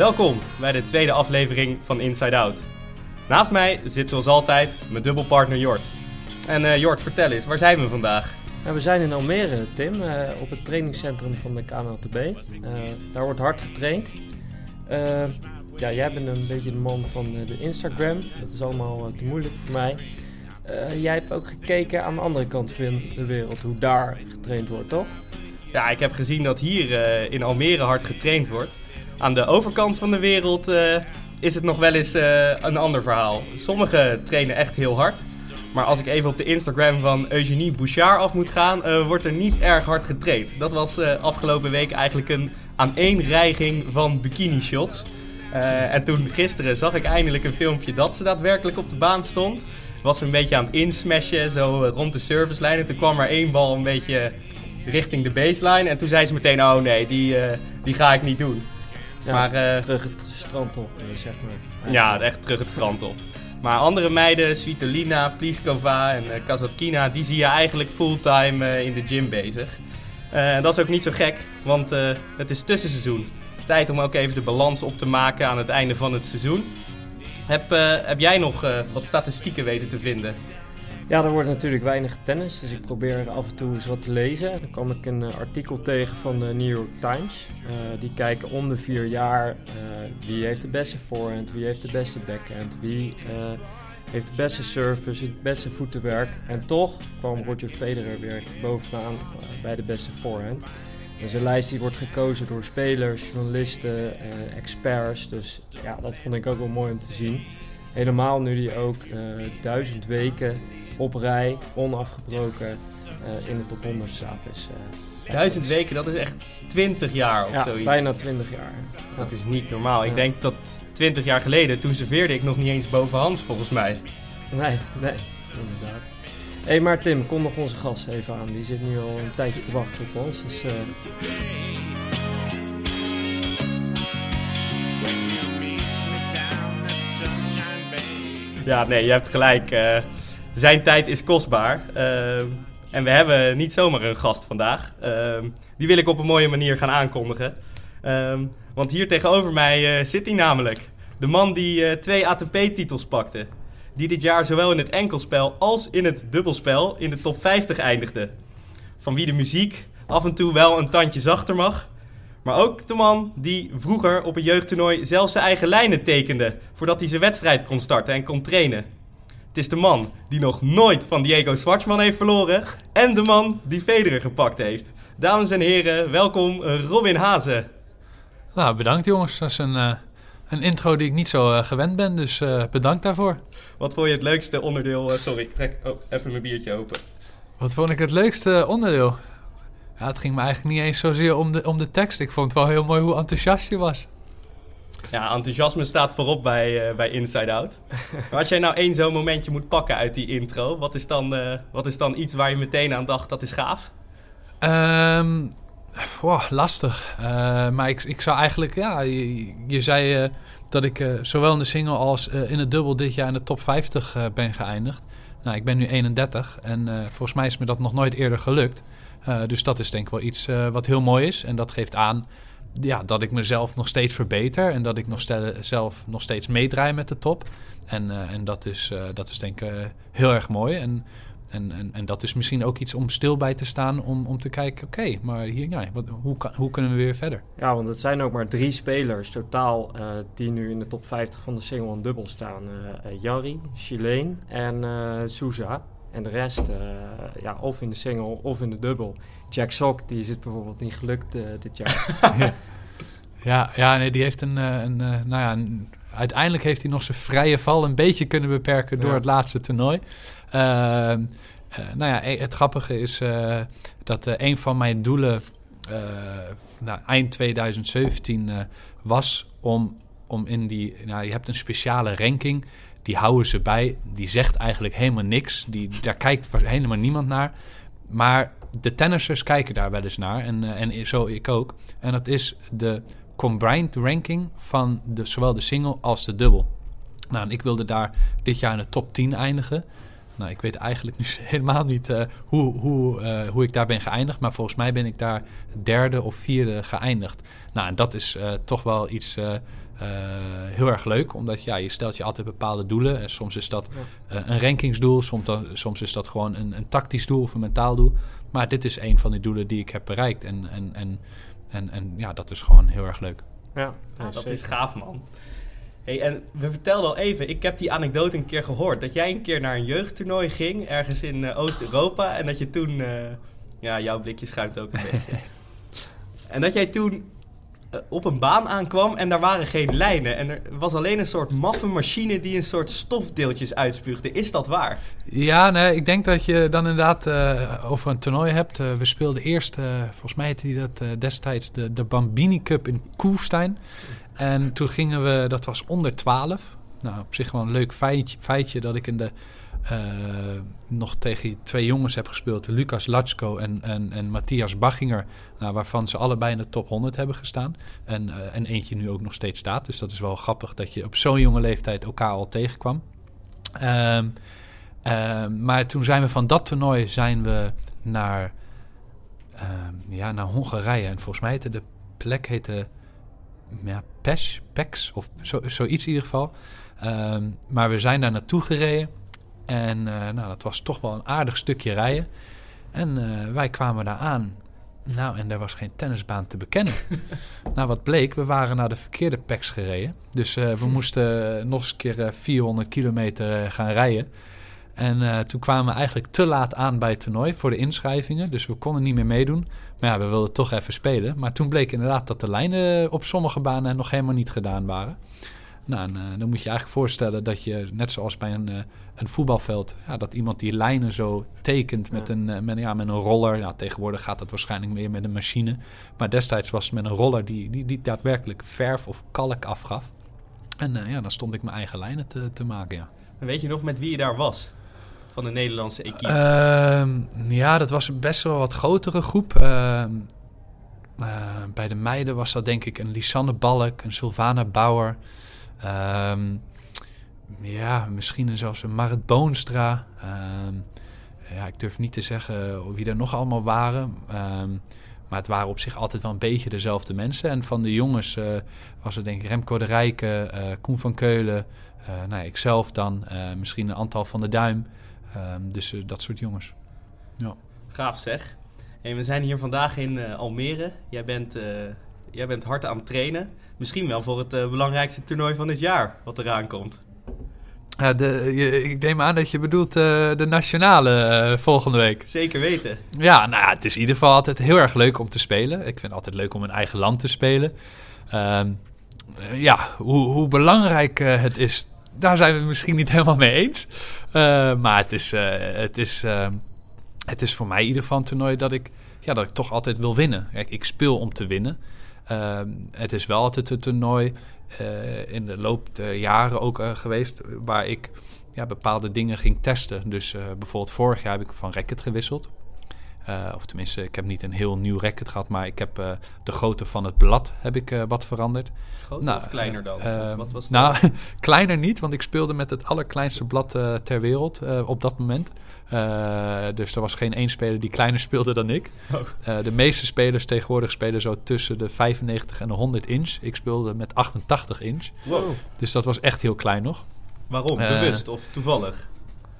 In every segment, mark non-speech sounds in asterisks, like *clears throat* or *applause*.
Welkom bij de tweede aflevering van Inside Out. Naast mij zit zoals altijd mijn dubbelpartner Jort. En uh, Jort, vertel eens, waar zijn we vandaag? Nou, we zijn in Almere, Tim, uh, op het trainingscentrum van de KNLTB. Uh, daar wordt hard getraind. ja, jij bent een beetje de man van de Instagram. Dat is allemaal te moeilijk voor mij. jij hebt ook gekeken aan de andere kant van de wereld, hoe daar getraind wordt, toch? Ja, ik heb gezien dat hier in Almere hard getraind wordt. Aan de overkant van de wereld uh, is het nog wel eens uh, een ander verhaal. Sommigen trainen echt heel hard. Maar als ik even op de Instagram van Eugenie Bouchard af moet gaan, uh, wordt er niet erg hard getraind. Dat was afgelopen week eigenlijk een aaneenreiging van bikini shots. en toen gisteren zag ik eindelijk een filmpje dat ze daadwerkelijk op de baan stond. Was ze een beetje aan het insmashen, zo rond de servicelijn. En toen kwam er één bal een beetje richting de baseline. En toen zei ze meteen, oh nee, die, die ga ik niet doen. Ja, maar, uh, terug het strand op, eh, zeg maar. Ja, echt terug het strand op. Maar andere meiden, Svitolina, Pliskova en uh, Kazatkina, die zie je eigenlijk fulltime in de gym bezig. Dat is ook niet zo gek, want het is tussenseizoen. Tijd om ook even de balans op te maken aan het einde van het seizoen. Heb, heb jij nog wat statistieken weten te vinden? Ja, er wordt natuurlijk weinig tennis, dus ik probeer af en toe eens wat te lezen. Dan kwam ik een uh, artikel tegen van de New York Times. Uh, die kijken om de vier jaar wie heeft de beste forehand, wie heeft de beste backhand, wie heeft de beste service, het beste voetenwerk. En toch kwam Roger Federer weer bovenaan bij de beste forehand. Dus een lijst die wordt gekozen door spelers, journalisten, experts. Dus ja, dat vond ik ook wel mooi om te zien. Helemaal nu die ook duizend weken op rij, onafgebroken uh, in de top 100 staat. Dus, uh, Duizend weken, dat is echt 20 jaar of ja, zoiets. bijna 20 jaar. Dat is niet normaal. Ik denk dat 20 jaar geleden, toen serveerde ik nog niet eens boven Hans volgens mij. Nee, nee, inderdaad. Hé, hey, maar Tim, kom nog onze gast even aan. Die zit nu al een tijdje te wachten op ons. Dus, uh... Ja, nee, je hebt gelijk. Uh, zijn tijd is kostbaar. Ehm, en we hebben niet zomaar een gast vandaag. Ehm, die wil ik op een mooie manier gaan aankondigen. Ehm, want hier tegenover mij uh, zit hij namelijk. De man die uh, twee ATP-titels pakte. Die dit jaar zowel in het enkelspel als in het dubbelspel in de top 50 eindigde. Van wie de muziek af en toe wel een tandje zachter mag. Maar ook de man die vroeger op een jeugdtoernooi zelfs zijn eigen lijnen tekende. Voordat hij zijn wedstrijd kon starten en kon trainen. Het is de man die nog nooit van Diego Schwartzman heeft verloren. En de man die Federer gepakt heeft. Dames en heren, welkom Robin Hazen. Nou, bedankt jongens. Dat is een, uh, een intro die ik niet zo uh, gewend ben, dus uh, bedankt daarvoor. Wat vond je het leukste onderdeel? sorry, ik trek oh, even mijn biertje open. Wat vond ik het leukste onderdeel? Ja, het ging me eigenlijk niet eens zozeer om de, om de tekst. Ik vond het wel heel mooi hoe enthousiast je was. Ja, enthousiasme staat voorop bij, uh, bij Inside Out. maar als jij nou één zo'n momentje moet pakken uit die intro, wat is, dan, uh, wat is dan iets waar je meteen aan dacht, dat is gaaf? Um, lastig. Uh, maar ik, ik zou eigenlijk, ja, je, je zei dat ik zowel in de single als in het dubbel dit jaar in de top 50 ben geëindigd. Nou, ik ben nu 31 en volgens mij is me dat nog nooit eerder gelukt. dus dat is denk ik wel iets wat heel mooi is. En dat geeft aan ja, dat ik mezelf nog steeds verbeter en dat ik nog zelf nog steeds meedraai met de top. En, uh, en dat, is, uh, dat is denk ik uh, heel erg mooi. En, en, en, en dat is misschien ook iets om stil bij te staan om, om te kijken, oké, maar hier, ja, wat, hoe, hoe kunnen we weer verder? Ja, want het zijn ook maar drie spelers totaal die nu in de top 50 van de single en dubbel staan. Jarry, Chileen en Souza. En de rest, uh, ja, of in de single of in de dubbel. Jack Sock, die is het bijvoorbeeld niet gelukt uh, dit jaar. *laughs* ja. ja, nee, die heeft een, uh, een nou ja, een, uiteindelijk heeft hij nog zijn vrije val een beetje kunnen beperken door het laatste toernooi. Ehm, nou ja, e-, het grappige is dat een van mijn doelen nou, eind 2017 was om, om in die, nou, je hebt een speciale ranking die houden ze bij. Die zegt eigenlijk helemaal niks. Die, daar kijkt helemaal niemand naar. Maar de tennissers kijken daar wel eens naar. En, uh, en zo ik ook. En dat is de combined ranking van de, zowel de single als de dubbel. Nou, en ik wilde daar dit jaar in de top 10 eindigen. Nou, ik weet eigenlijk nu *laughs* helemaal niet uh, hoe, hoe, uh, hoe ik daar ben geëindigd. Maar volgens mij ben ik daar derde of vierde geëindigd. Nou, en dat is toch wel iets heel erg leuk. Omdat ja, je stelt je altijd bepaalde doelen. En soms is dat een rankingsdoel. Soms, dan, soms is dat gewoon een, een tactisch doel of een mentaal doel. Maar dit is een van die doelen die ik heb bereikt. En, en, en, en, en ja, dat is gewoon heel erg leuk. Ja, ja dat is gaaf, man. Hey, en we vertelden al even, ik heb die anekdote een keer gehoord. Dat jij een keer naar een jeugdtoernooi ging, ergens in uh, Oost-Europa. En dat je toen, uh, ja, jouw blikje schuimt ook een beetje. *laughs* En dat jij toen op een baan aankwam en daar waren geen lijnen. En er was alleen een soort maffe machine die een soort stofdeeltjes uitspuugde. Is dat waar? Ja, nee, ik denk dat je dan inderdaad over een toernooi hebt. we speelden eerst, volgens mij heette die dat destijds de, de Bambini Cup in Koelstein. En toen gingen we, dat was onder 12. Nou, op zich wel een leuk feitje, feitje dat ik in de, nog tegen twee jongens heb gespeeld. Lucas Latschko en, en, en Matthias Bachinger. Nou, waarvan ze allebei in de top 100 hebben gestaan. En, uh, en eentje nu ook nog steeds staat. Dus dat is wel grappig dat je op zo'n jonge leeftijd elkaar al tegenkwam. Uh, maar toen zijn we van dat toernooi zijn we naar, ehm, ja, naar Hongarije. En volgens mij heette de plek heette ja, PES, of zo, zoiets in ieder geval. Ehm, maar we zijn daar naartoe gereden. En uh, nou, dat was toch wel een aardig stukje rijden. En uh, wij kwamen daar aan. Nou, en er was geen tennisbaan te bekennen. *laughs* nou, wat bleek, we waren naar de verkeerde PEX gereden. Dus uh, we moesten nog eens een keer 400 kilometer gaan rijden. En toen kwamen we eigenlijk te laat aan bij het toernooi voor de inschrijvingen. Dus we konden niet meer meedoen. Maar ja, we wilden toch even spelen. Maar toen bleek inderdaad dat de lijnen op sommige banen nog helemaal niet gedaan waren. Nou, en, uh, dan moet je eigenlijk voorstellen dat je, net zoals bij een, uh, een voetbalveld, ja, dat iemand die lijnen zo tekent met, ja. een, met, ja, met een roller. Ja, tegenwoordig gaat dat waarschijnlijk meer met een machine. Maar destijds was het met een roller die, die, die daadwerkelijk verf of kalk afgaf. En ja, dan stond ik mijn eigen lijnen te, te maken, ja. En weet je nog met wie je daar was? van de Nederlandse equipe? Uh, ja, dat was best wel wat grotere groep. Uh, bij de meiden was dat denk ik een Lisanne Balk, een Sylvana Bauer. Ehm, ja, misschien zelfs een Marit Boonstra. Ehm, ja, ik durf niet te zeggen wie er nog allemaal waren. maar het waren op zich altijd wel een beetje dezelfde mensen. En van de jongens uh, was het denk ik Remco de Rijken, uh, Koen van Keulen, uh, nou, ikzelf dan, misschien een aantal van de Duim. Dus dat soort jongens. Ja. Gaaf zeg. En we zijn hier vandaag in Almere. Jij bent, jij bent hard aan het trainen. Misschien wel voor het belangrijkste toernooi van dit jaar wat eraan komt. Ja, de, je, ik neem aan dat je bedoelt de nationale volgende week. Zeker weten. Ja, nou, het is in ieder geval altijd heel erg leuk om te spelen. Ik vind het altijd leuk om in eigen land te spelen. Um, ja, hoe, hoe belangrijk het is daar zijn we het misschien niet *laughs* helemaal mee eens. Maar het is, het, is, uh, het is voor mij in ieder geval een toernooi dat ik, ja, dat ik toch altijd wil winnen. Kijk, ik speel om te winnen. Het is wel altijd een toernooi in de loop der jaren ook geweest waar ik ja, bepaalde dingen ging testen. Dus bijvoorbeeld vorig jaar heb ik van racket gewisseld. Uh, of tenminste, ik heb niet een heel nieuw racket gehad, maar ik heb uh, de grootte van het blad heb ik uh, wat veranderd. Groter nou, of kleiner dan? Of wat was nou, *laughs* kleiner niet, want ik speelde met het allerkleinste blad ter wereld op dat moment. dus er was geen één speler die kleiner *laughs* speelde dan ik. Oh. de meeste spelers tegenwoordig spelen zo tussen de 95 en de 100 inch. Ik speelde met 88 inch. Wow. Dus dat was echt heel klein nog. Waarom? Bewust of toevallig?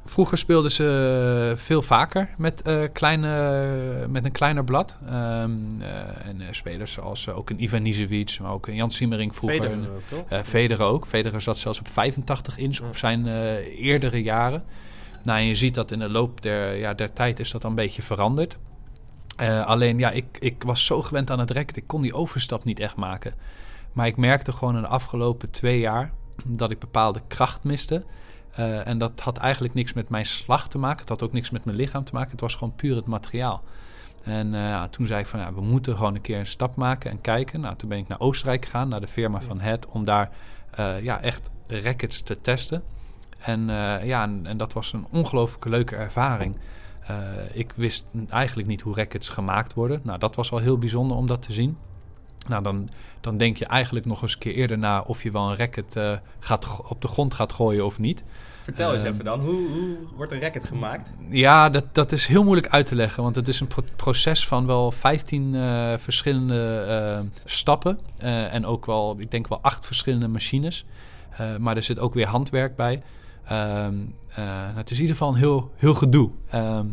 Vroeger speelden ze veel vaker met, uh, kleine, met een kleiner blad. Um, uh, en spelers zoals ook een Ivan Nizevic, maar ook een Jan Simmering vroeger. Federer ook, toch? Federer ook. Federer zat zelfs op 85 inch ja. op zijn eerdere jaren. Nou, en je ziet dat in de loop der, ja, der tijd is dat een beetje veranderd. alleen, ja, ik, ik was zo gewend aan het racket, ik kon die overstap niet echt maken. Maar ik merkte gewoon in de afgelopen twee jaar dat ik bepaalde kracht miste... Uh, en dat had eigenlijk niks met mijn slag te maken. Het had ook niks met mijn lichaam te maken. Het was gewoon puur het materiaal. En uh, ja, toen zei ik van ja, we moeten gewoon een keer een stap maken en kijken. Nou, toen ben ik naar Oostenrijk gegaan, naar de firma van Het, om daar uh, ja, echt rackets te testen. En ja, en, en, dat was een ongelooflijke leuke ervaring. ik wist eigenlijk niet hoe rackets gemaakt worden. Nou, dat was wel heel bijzonder om dat te zien. Nou, dan, dan denk je eigenlijk nog eens een keer eerder na of je wel een racket uh, gaat, op de grond gaat gooien of niet. Vertel eens even dan, hoe, hoe, wordt een racket gemaakt? Ja, dat, dat is heel moeilijk uit te leggen, want het is een proces van wel 15 uh, verschillende uh, stappen en ook wel, ik denk wel acht verschillende machines. maar er zit ook weer handwerk bij. Ehm, het is in ieder geval een heel, heel gedoe. Ehm,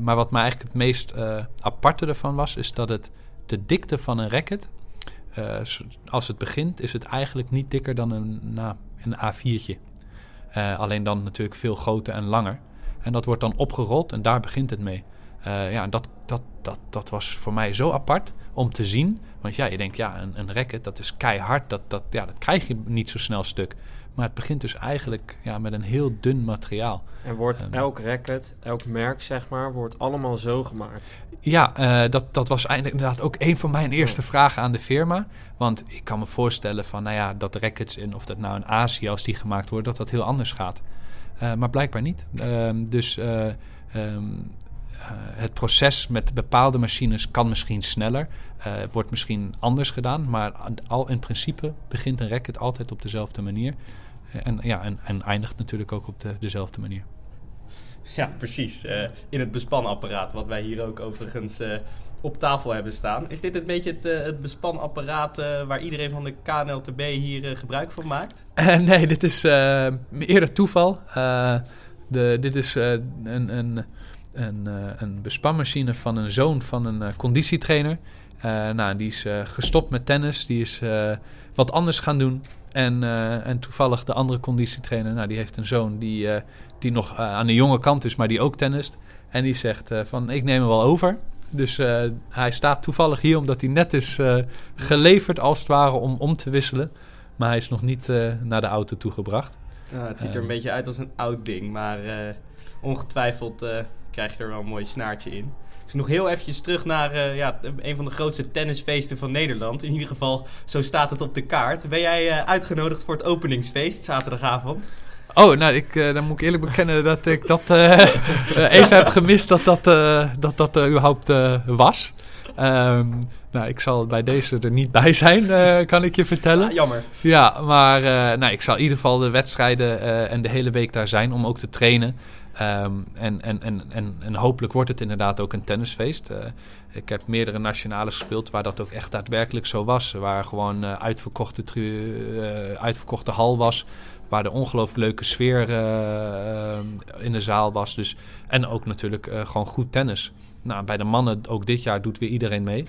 maar wat mij eigenlijk het meest aparte ervan was, is dat het de dikte van een racket, als het begint, is het eigenlijk niet dikker dan een, een A4'tje. Uh, alleen dan natuurlijk veel groter en langer. En dat wordt dan opgerold en daar begint het mee. Uh, ja, dat, dat, dat, dat was voor mij zo apart om te zien. Want ja, je denkt, ja, een, een racket, dat is keihard. Dat, dat, ja, dat krijg je niet zo snel stuk. Maar het begint dus eigenlijk ja, met een heel dun materiaal. En wordt um, elk racket, elk merk zeg maar, wordt allemaal zo gemaakt? Ja, uh, dat, dat was eigenlijk inderdaad ook een van mijn eerste vragen aan de firma. Want ik kan me voorstellen van, nou ja, dat rackets in, of dat nou in Azië als die gemaakt wordt, dat dat heel anders gaat. Uh, maar blijkbaar niet. Uh, dus um, het proces met bepaalde machines kan misschien sneller, wordt misschien anders gedaan. Maar al in principe begint een racket altijd op dezelfde manier. En, ja, en, en eindigt natuurlijk ook op de, dezelfde manier. Ja, precies. Uh, in het bespanapparaat, wat wij hier ook overigens uh, op tafel hebben staan. Is dit een beetje het, uh, het bespanapparaat waar iedereen van de KNLTB hier gebruik van maakt? *laughs* nee, dit is eerder toeval. de, dit is een, een, een, een bespanmachine van een zoon van een conditietrainer. nou, die is gestopt met tennis. Die is wat anders gaan doen. En, uh, en toevallig de andere conditietrainer, nou, die heeft een zoon die, uh, die nog uh, aan de jonge kant is, maar die ook tennist. En die zegt van, ik neem hem wel over. Dus hij staat toevallig hier omdat hij net is geleverd als het ware om om te wisselen. Maar hij is nog niet naar de auto toegebracht. Ja, het ziet er een beetje uit als een oud ding, maar ongetwijfeld krijg je er wel een mooi snaartje in. Dus nog heel eventjes terug naar uh, ja, een van de grootste tennisfeesten van Nederland. In ieder geval, zo staat het op de kaart. Ben jij uh, uitgenodigd voor het openingsfeest zaterdagavond? Oh, nou, ik, uh, dan moet ik eerlijk bekennen *laughs* dat ik dat even heb gemist dat dat, dat, dat er überhaupt was. Um, nou, ik zal bij deze er niet bij zijn, kan ik je vertellen. Ja, jammer. Ja, maar nou, ik zal in ieder geval de wedstrijden en de hele week daar zijn om ook te trainen. Um, en, en, en, en, en, hopelijk wordt het inderdaad ook een tennisfeest. Uh, ik heb meerdere nationales gespeeld waar dat ook echt daadwerkelijk zo was. Waar gewoon uh, uitverkochte, uh, uitverkochte hal was. Waar de ongelooflijk leuke sfeer in de zaal was. Dus, en ook natuurlijk gewoon goed tennis. Nou, bij de mannen ook dit jaar doet weer iedereen mee.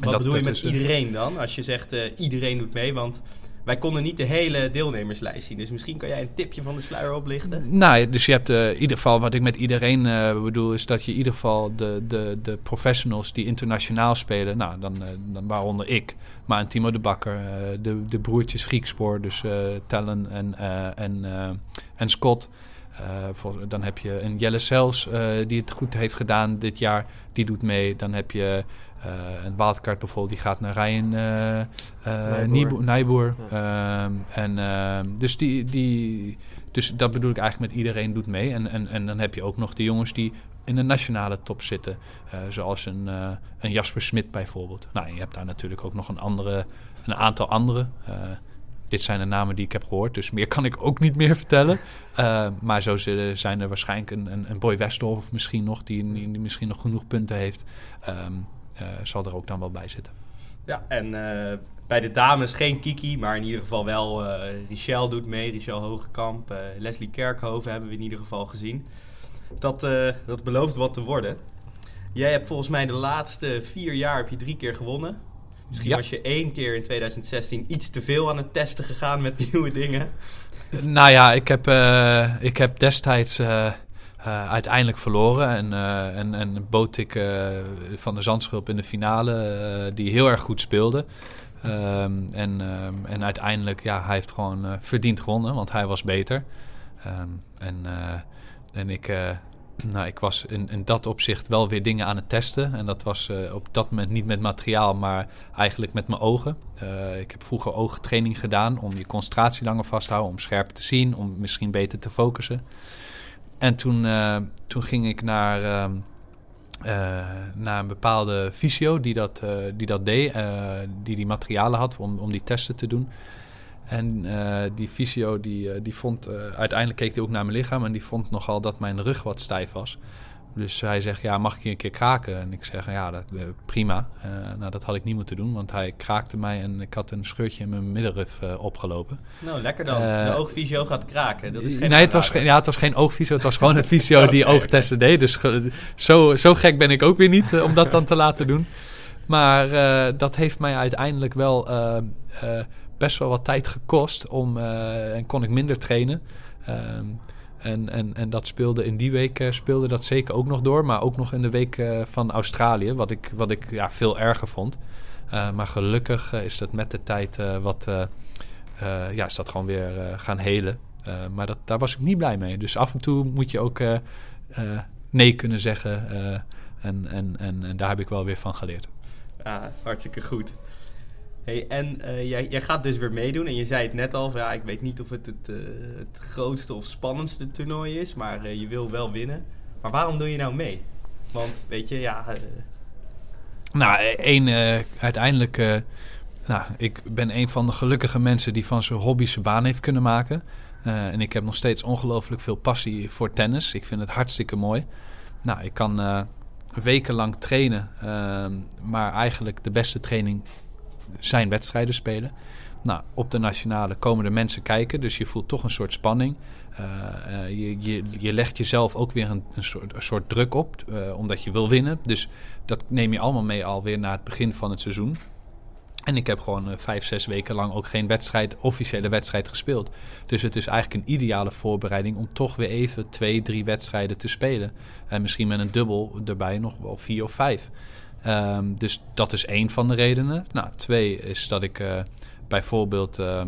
Wat dat, bedoel je met iedereen dan? Als je zegt iedereen doet mee, want wij konden niet de hele deelnemerslijst zien. Dus misschien kan jij een tipje van de sluier oplichten? Nou, dus je hebt uh, in ieder geval, wat ik met iedereen uh, bedoel, is dat je in ieder geval de, de, de professionals die internationaal spelen, nou, dan, uh, dan waaronder ik, maar een Timo de Bakker, de, de broertjes Griekspoor, dus Tellen en, en, en Scott. Voor, dan heb je een Jelle Sels die het goed heeft gedaan dit jaar. Die doet mee. Dan heb je uh, een wildcard bijvoorbeeld, die gaat naar Ryan uh, Nijboer. Ja. Uh, en, ehm, dus, die, die, dus dat bedoel ik eigenlijk met iedereen doet mee. En, en, en dan heb je ook nog de jongens die in de nationale top zitten. Zoals een, een Jasper Smit bijvoorbeeld. Nou, je hebt daar natuurlijk ook nog een, andere, een aantal andere. Dit zijn de namen die ik heb gehoord, dus meer kan ik ook niet meer vertellen. *laughs* maar zo zijn er waarschijnlijk een, een, een Boy Westhoff misschien nog, die, die, misschien nog genoeg punten heeft. Um, uh, zal er ook dan wel bij zitten. Ja, en uh, bij de dames geen Kiki, maar in ieder geval wel uh, Richel doet mee. Richel Hogekamp, Leslie Kerkhoven hebben we in ieder geval gezien. Dat, dat belooft wat te worden. Jij hebt volgens mij de laatste vier jaar heb je drie keer gewonnen. Misschien ja. was je één keer in 2016 iets te veel aan het testen gegaan met *laughs* nieuwe dingen. Nou ja, ik heb, ik heb destijds uh, uiteindelijk verloren. En, en, en Botik uh, van de Zandschulp in de finale, die heel erg goed speelde. Um, en, um, en uiteindelijk, ja, hij heeft gewoon verdiend gewonnen, want hij was beter. Um, en, en ik, nou, ik was in, in dat opzicht wel weer dingen aan het testen. En dat was op dat moment niet met materiaal, maar eigenlijk met mijn ogen. ik heb vroeger oogtraining gedaan om je concentratie langer vast te houden, om scherper te zien, om misschien beter te focussen. En toen, uh, toen ging ik naar, uh, naar een bepaalde fysio die dat, die, dat deed, die die materialen had om, om die testen te doen. En die fysio die, die vond, uiteindelijk keek hij ook naar mijn lichaam en die vond nogal dat mijn rug wat stijf was. Dus hij zegt, ja, mag ik je een keer kraken? En ik zeg, ja, dat, prima. Uh, nou, dat had ik niet moeten doen, want hij kraakte mij en ik had een scheurtje in mijn middenrug uh, opgelopen. Nou, lekker dan. Uh, de oogfysio gaat kraken. Dat is geen nee, het was, geen, ja, het was geen oogfysio, het was gewoon een fysio okay. *laughs* die oogtesten deed. Dus zo, zo gek ben ik ook weer niet om dat dan te laten doen. Maar dat heeft mij uiteindelijk wel best wel wat tijd gekost om, en kon ik minder trainen. Ehm, en, en, en dat speelde in die week uh, speelde dat zeker ook nog door. Maar ook nog in de week uh, van Australië. Wat ik, wat ik ja, veel erger vond. Maar gelukkig is dat met de tijd wat. ja, is dat gewoon weer gaan helen. maar dat, daar was ik niet blij mee. Dus af en toe moet je ook nee kunnen zeggen. en, en, en, en daar heb ik wel weer van geleerd. Ja, hartstikke goed. Hey, en uh, jij, jij, gaat dus weer meedoen. En je zei het net al, ja, ik weet niet of het het, het grootste of spannendste toernooi is, maar uh, je wil wel winnen. Maar waarom doe je nou mee? Want weet je, ja. Nou, één, uiteindelijk. nou, ik ben een van de gelukkige mensen die van zijn hobby zijn baan heeft kunnen maken. en ik heb nog steeds ongelooflijk veel passie voor tennis. Ik vind het hartstikke mooi. Nou, ik kan wekenlang trainen, ehm, maar eigenlijk de beste training zijn wedstrijden spelen. Nou, op de nationale komen er mensen kijken, dus je voelt toch een soort spanning. Uh, je, je, je, legt jezelf ook weer een, een, soort, een soort, druk op, uh, omdat je wil winnen. Dus dat neem je allemaal mee alweer naar het begin van het seizoen. En ik heb gewoon uh, vijf, zes weken lang ook geen wedstrijd, officiële wedstrijd gespeeld. Dus het is eigenlijk een ideale voorbereiding om toch weer even twee, drie wedstrijden te spelen. En misschien met een dubbel erbij nog wel vier of vijf. Um, dus dat is één van de redenen. Nou, twee is dat ik uh, bijvoorbeeld. Uh,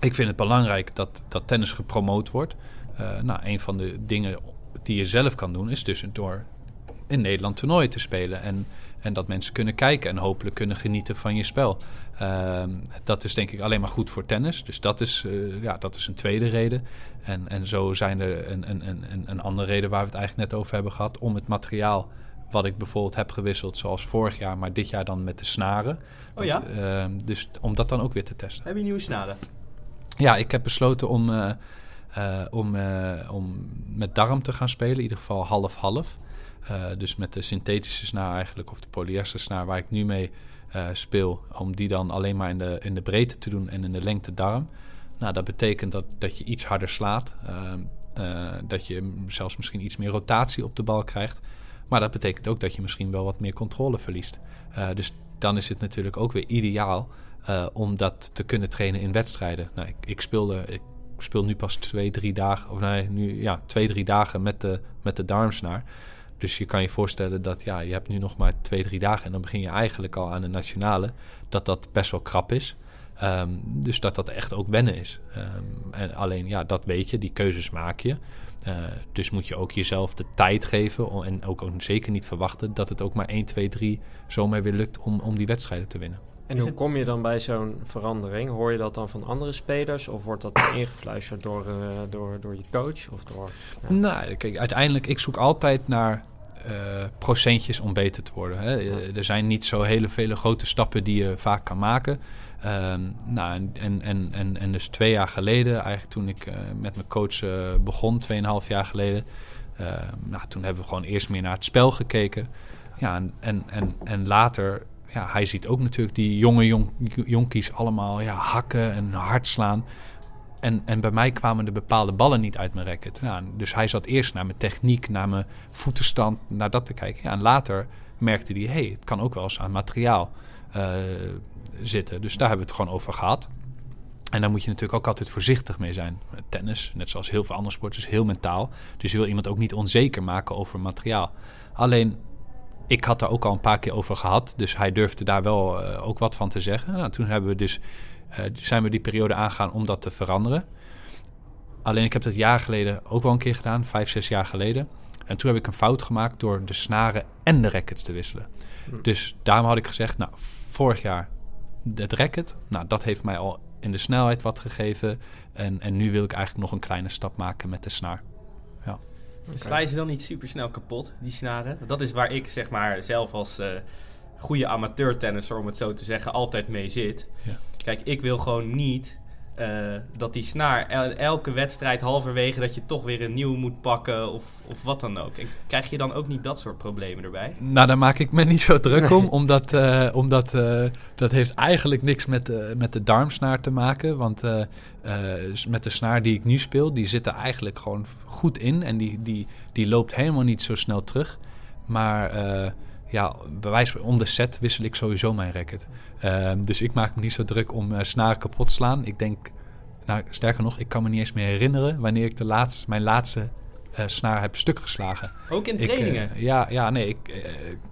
ik vind het belangrijk dat, dat tennis gepromoot wordt. Uh, nou, een van de dingen die je zelf kan doen is dus door in Nederland toernooien te spelen. En, en dat mensen kunnen kijken en hopelijk kunnen genieten van je spel. Uh, dat is denk ik alleen maar goed voor tennis. Dus dat is, uh, ja, dat is een tweede reden. En, en zo zijn er een, een, een, een andere reden waar we het eigenlijk net over hebben gehad. Om het materiaal wat ik bijvoorbeeld heb gewisseld, zoals vorig jaar, maar dit jaar dan met de snaren. Oh ja? Uh, dus om dat dan ook weer te testen. Heb je nieuwe snaren? Ja, ik heb besloten om, uh, uh, om, om met darm te gaan spelen, in ieder geval half-half. dus met de synthetische snaar eigenlijk, of de polyester snaar waar ik nu mee speel, om die dan alleen maar in de, in de breedte te doen en in de lengte darm. Nou, dat betekent dat, dat je iets harder slaat. Ehm, dat je zelfs misschien iets meer rotatie op de bal krijgt. Maar dat betekent ook dat je misschien wel wat meer controle verliest. Uh, dus dan is het natuurlijk ook weer ideaal uh, om dat te kunnen trainen in wedstrijden. Nou, ik, ik, speelde, ik speel nu pas twee, drie dagen, of nee, nu ja, twee, drie dagen met de, met de darmsnaar. Dus je kan je voorstellen dat ja, je hebt nu nog maar twee, drie dagen en dan begin je eigenlijk al aan de nationale. Dat dat best wel krap is. Um, dus dat dat echt ook wennen is. Um, en alleen ja, dat weet je, die keuzes maak je. Uh, dus moet je ook jezelf de tijd geven en ook, ook, zeker niet verwachten dat het ook maar 1, 2, 3 zomaar weer lukt om, om die wedstrijden te winnen. En hoe kom je dan bij zo'n verandering? Hoor je dat dan van andere spelers of wordt dat ingefluisterd door, uh, door, door je coach? Of door, ja. Nou, kijk, uiteindelijk, ik zoek altijd naar uh, procentjes om beter te worden. Hè. Er zijn niet zo hele vele grote stappen die je vaak kan maken. Um, nou, en, en, en, en dus twee jaar geleden, eigenlijk toen ik uh, met mijn coach uh, begon, tweeënhalf jaar geleden, uh, nou, toen hebben we gewoon eerst meer naar het spel gekeken. Ja, en, en, en, en later, ja, hij ziet ook natuurlijk die jonge jong, jonkies allemaal ja, hakken en hard slaan. En, en bij mij kwamen de bepaalde ballen niet uit mijn racket. Nou, dus hij zat eerst naar mijn techniek, naar mijn voetenstand, naar dat te kijken. Ja, en later merkte hij, hey, het kan ook wel eens aan materiaal. Uh, zitten. Dus daar hebben we het gewoon over gehad. En daar moet je natuurlijk ook altijd voorzichtig mee zijn. Tennis, net zoals heel veel andere sporten, is heel mentaal. Dus je wil iemand ook niet onzeker maken over materiaal. Alleen, ik had daar ook al een paar keer over gehad. Dus hij durfde daar wel uh, ook wat van te zeggen. Nou, toen hebben we dus, uh, zijn we die periode aangaan om dat te veranderen. Alleen ik heb dat jaar geleden ook wel een keer gedaan, vijf, zes jaar geleden. En toen heb ik een fout gemaakt door de snaren en de rackets te wisselen. Hm. Dus daarom had ik gezegd, nou, vorig jaar het racket, nou, dat heeft mij al in de snelheid wat gegeven. En, en nu wil ik eigenlijk nog een kleine stap maken met de snaar. Ja. Sla je ze dan niet super snel kapot, die snaren? Dat is waar ik zeg maar zelf als uh, goede amateurtennisser, om het zo te zeggen, altijd mee zit. Ja. Kijk, ik wil gewoon niet uh, dat die snaar elke wedstrijd halverwege dat je toch weer een nieuw moet pakken of, of wat dan ook. En krijg je dan ook niet dat soort problemen erbij? Nou, daar maak ik me niet zo druk om, omdat, uh, omdat uh, dat heeft eigenlijk niks met, met de darmsnaar te maken. Want met de snaar die ik nu speel, die zit er eigenlijk gewoon goed in en die, die, die loopt helemaal niet zo snel terug. Maar ja, bij wijze van om de set wissel ik sowieso mijn racket. Um, dus ik maak me niet zo druk om uh, snaren kapot te slaan. Ik denk, nou sterker nog, ik kan me niet eens meer herinneren wanneer ik de laatste, mijn laatste uh, snaar heb stuk geslagen. Ook in trainingen? Ik, uh, ja, ja, nee, ik,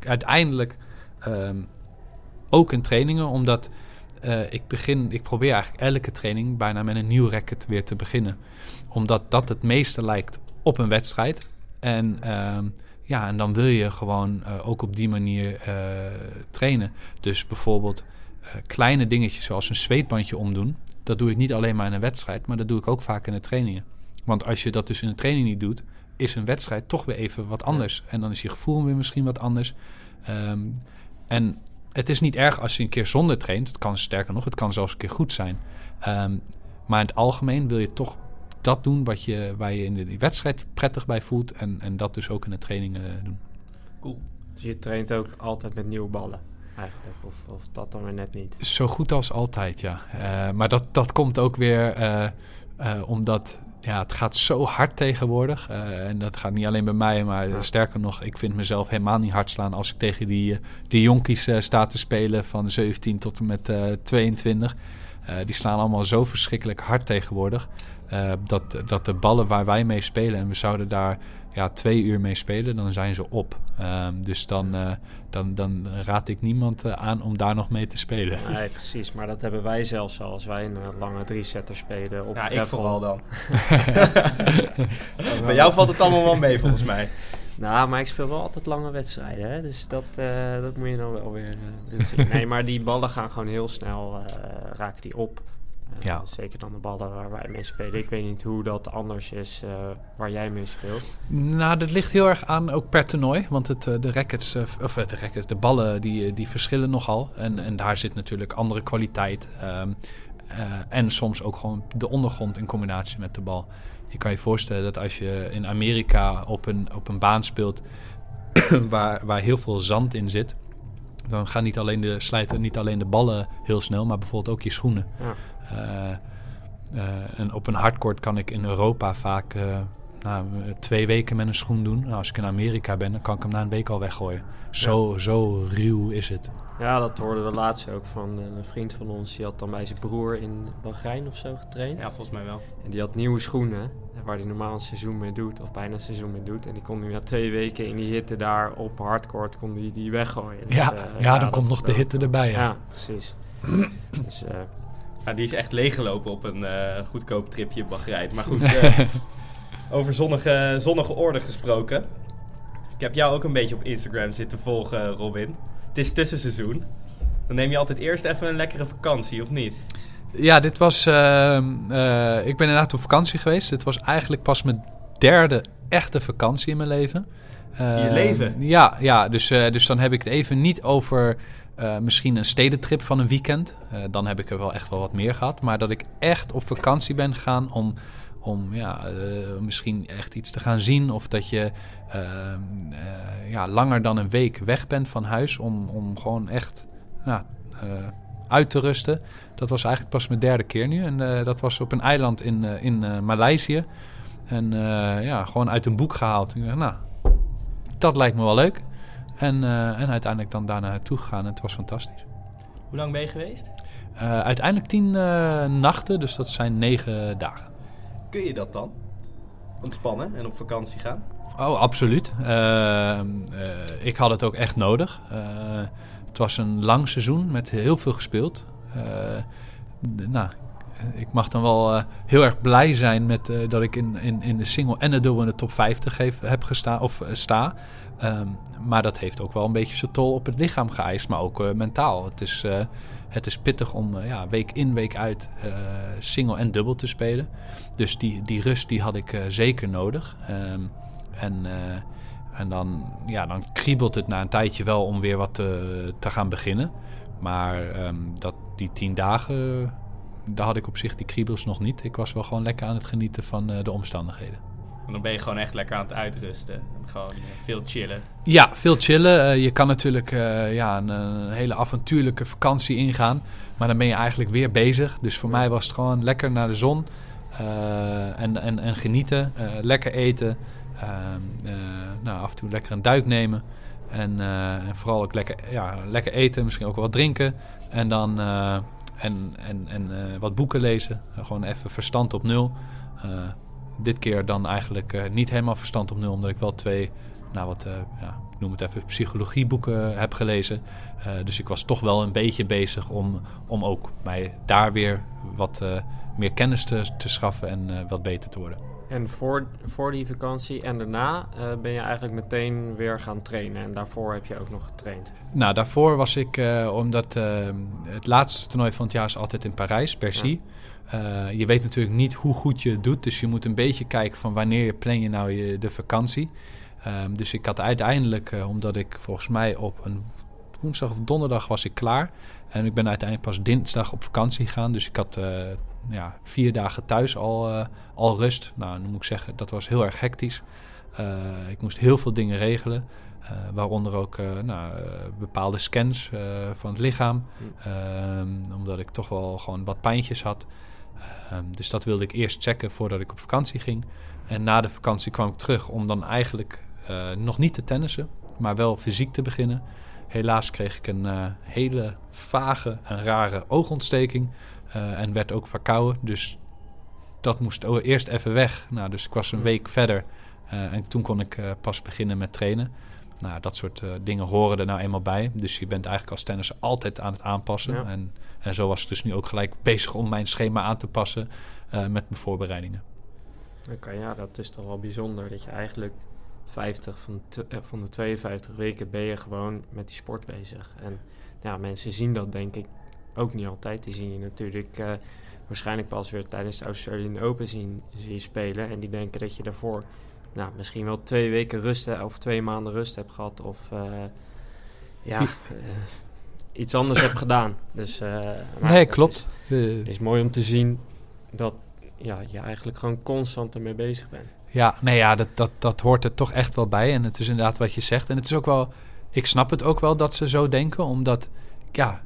uiteindelijk um, ook in trainingen, omdat ik begin, ik probeer eigenlijk elke training bijna met een nieuw racket weer te beginnen. Omdat dat het meeste lijkt op een wedstrijd. En um, ja, en dan wil je gewoon uh, ook op die manier uh, trainen. Dus bijvoorbeeld uh, kleine dingetjes zoals een zweetbandje omdoen. Dat doe ik niet alleen maar in een wedstrijd, maar dat doe ik ook vaak in de trainingen. Want als je dat dus in een training niet doet, is een wedstrijd toch weer even wat anders. En dan is je gevoel weer misschien wat anders. Um, en het is niet erg als je een keer zonder traint. Het kan sterker nog, het kan zelfs een keer goed zijn. Um, maar in het algemeen wil je toch dat doen wat je, waar je in de wedstrijd prettig bij voelt. En, en dat dus ook in de trainingen doen. Cool. Dus je traint ook altijd met nieuwe ballen eigenlijk? Of, of dat dan weer net niet? Zo goed als altijd, ja. Uh, maar dat, dat komt ook weer uh, uh, omdat ja, het gaat zo hard tegenwoordig. en dat gaat niet alleen bij mij, maar ja. sterker nog, ik vind mezelf helemaal niet hard slaan als ik tegen die, die jonkies sta te spelen van 17 tot en met 22. die slaan allemaal zo verschrikkelijk hard tegenwoordig. Uh, dat, dat de ballen waar wij mee spelen en we zouden daar ja, twee uur mee spelen, dan zijn ze op. Uh, dus dan, uh, dan, dan raad ik niemand uh, aan om daar nog mee te spelen. Nee, *laughs* precies. Maar dat hebben wij zelfs al als wij een lange drie-setter spelen. Op ja, ik vooral dan. *laughs* Bij jou valt het allemaal wel mee volgens mij. Nou, maar ik speel wel altijd lange wedstrijden. Hè? Dus dat, uh, dat moet je dan wel weer uh, Nee, maar die ballen gaan gewoon heel snel, uh, raken die op. Uh, Ja. Zeker dan de ballen waar wij mee spelen. Ik weet niet hoe dat anders is uh, waar jij mee speelt. Nou, dat ligt heel erg aan ook per toernooi. Want het, uh, de rackets, uh, of de rackets, de ballen, die, die verschillen nogal. En, en daar zit natuurlijk andere kwaliteit. Um, en soms ook gewoon de ondergrond in combinatie met de bal. Je kan je voorstellen dat als je in Amerika op een, op een baan speelt *clears throat* waar, waar heel veel zand in zit. Dan gaan niet alleen de, slijten niet alleen de ballen heel snel, maar bijvoorbeeld ook je schoenen. Ja. Uh, uh, en op een hardcourt kan ik in Europa vaak uh, nou, twee weken met een schoen doen. Nou, als ik in Amerika ben, dan kan ik hem na een week al weggooien. Zo, ja. zo ruw is het. Ja, dat hoorden we laatst ook van een vriend van ons. Die had dan bij zijn broer in Bahrein of zo getraind. Ja, volgens mij wel. En die had nieuwe schoenen, waar hij normaal een seizoen mee doet, of bijna een seizoen mee doet. En die kon hij na twee weken in die hitte daar op hardcourt kon die, die weggooien. Dus, ja, uh, ja, dan komt nog de hitte erbij. Ja, ja precies. *clears throat* dus, uh, ja, die is echt leeggelopen op een uh, goedkoop tripje Bahrein. Maar goed, uh, *laughs* over zonnige, zonnige orde gesproken. Ik heb jou ook een beetje op Instagram zitten volgen, Robin. Het is tussenseizoen. Dan neem je altijd eerst even een lekkere vakantie, of niet? Ja, dit was... Uh, ik ben inderdaad op vakantie geweest. Dit was eigenlijk pas mijn derde echte vakantie in mijn leven. je leven? Ja, ja dus, dus dan heb ik het even niet over... Uh, misschien een stedentrip van een weekend. Uh, dan heb ik er wel echt wel wat meer gehad. Maar dat ik echt op vakantie ben gegaan om, om ja, uh, misschien echt iets te gaan zien. Of dat je ja, langer dan een week weg bent van huis om, om gewoon echt uit te rusten. Dat was eigenlijk pas mijn derde keer nu. En dat was op een eiland in, in Maleisië. En ja, gewoon uit een boek gehaald. Ik dacht, nou, dat lijkt me wel leuk. En, uh, en uiteindelijk dan daar naartoe gegaan. En het was fantastisch. Hoe lang ben je geweest? Uh, uiteindelijk tien uh, nachten, dus dat zijn negen dagen. Kun je dat dan? Ontspannen en op vakantie gaan? Oh, absoluut. ik had het ook echt nodig. het was een lang seizoen met heel veel gespeeld. nou, ik mag dan wel uh, heel erg blij zijn met uh, dat ik in, in, in de single en de dubbel in de top 50 heeft, heb gestaan of uh, sta. Um, maar dat heeft ook wel een beetje zijn tol op het lichaam geëist, maar ook mentaal. Het is, het is pittig om ja, week in, week uit single en dubbel te spelen. Dus die, die rust die had ik zeker nodig. Um, En, en dan, ja, dan kriebelt het na een tijdje wel om weer wat te, te gaan beginnen. Maar ehm, dat, die tien dagen, daar had ik op zich die kriebels nog niet. Ik was wel gewoon lekker aan het genieten van de omstandigheden. Dan ben je gewoon echt lekker aan het uitrusten. En gewoon veel chillen. Ja, veel chillen. je kan natuurlijk ja, een, hele avontuurlijke vakantie ingaan. Maar dan ben je eigenlijk weer bezig. Dus voor mij was het gewoon lekker naar de zon. en, en, en genieten. lekker eten. Ehm, nou, af en toe lekker een duik nemen. En, en, vooral ook lekker, ja, lekker eten. Misschien ook wat drinken. En dan... en en, en wat boeken lezen. gewoon even verstand op nul dit keer dan eigenlijk uh, niet helemaal verstand op nul, omdat ik wel twee, nou wat, uh, ja, ik noem het even, psychologieboeken heb gelezen. Dus ik was toch wel een beetje bezig om, om ook mij daar weer wat meer kennis te, te schaffen en wat beter te worden. En voor, voor die vakantie en daarna ben je eigenlijk meteen weer gaan trainen. En daarvoor heb je ook nog getraind. Nou, daarvoor was ik, omdat het laatste toernooi van het jaar is altijd in Parijs, Bercy. Ja. Je weet natuurlijk niet hoe goed je het doet. Dus je moet een beetje kijken van wanneer plan je nou je, de vakantie. Um, dus ik had uiteindelijk, omdat ik volgens mij op een woensdag of donderdag was ik klaar. En ik ben uiteindelijk pas dinsdag op vakantie gegaan. Dus ik had ja, vier dagen thuis al, al rust. Nou, moet ik zeggen, dat was heel erg hectisch. ik moest heel veel dingen regelen. waaronder ook nou, bepaalde scans van het lichaam. Um, omdat ik toch wel gewoon wat pijntjes had. Um, dus dat wilde ik eerst checken voordat ik op vakantie ging. En na de vakantie kwam ik terug om dan eigenlijk nog niet te tennissen, maar wel fysiek te beginnen. Helaas kreeg ik een hele vage en rare oogontsteking en werd ook verkouden. Dus dat moest eerst even weg. Nou, dus ik was een week verder en toen kon ik pas beginnen met trainen. Nou, dat soort dingen horen er nou eenmaal bij. Dus je bent eigenlijk als tennisser altijd aan het aanpassen. Ja. En en zo was ik dus nu ook gelijk bezig om mijn schema aan te passen met mijn voorbereidingen. Oké, okay, ja, dat is toch wel bijzonder dat je eigenlijk 50 van, van de 52 weken ben je gewoon met die sport bezig. En ja, mensen zien dat denk ik ook niet altijd. Die zien je natuurlijk uh, waarschijnlijk pas weer tijdens de Australian Open zien, zien spelen. En die denken dat je daarvoor nou, misschien wel twee weken rust of twee maanden rust hebt gehad. Of ja, iets anders heb gedaan. Dus, nee, klopt. Het is, is, mooi om te zien dat ja, je eigenlijk gewoon constant ermee bezig bent. Ja, nee, ja, dat, dat, dat hoort er toch echt wel bij. En het is inderdaad wat je zegt. En het is ook wel, ik snap het ook wel dat ze zo denken, omdat, ja,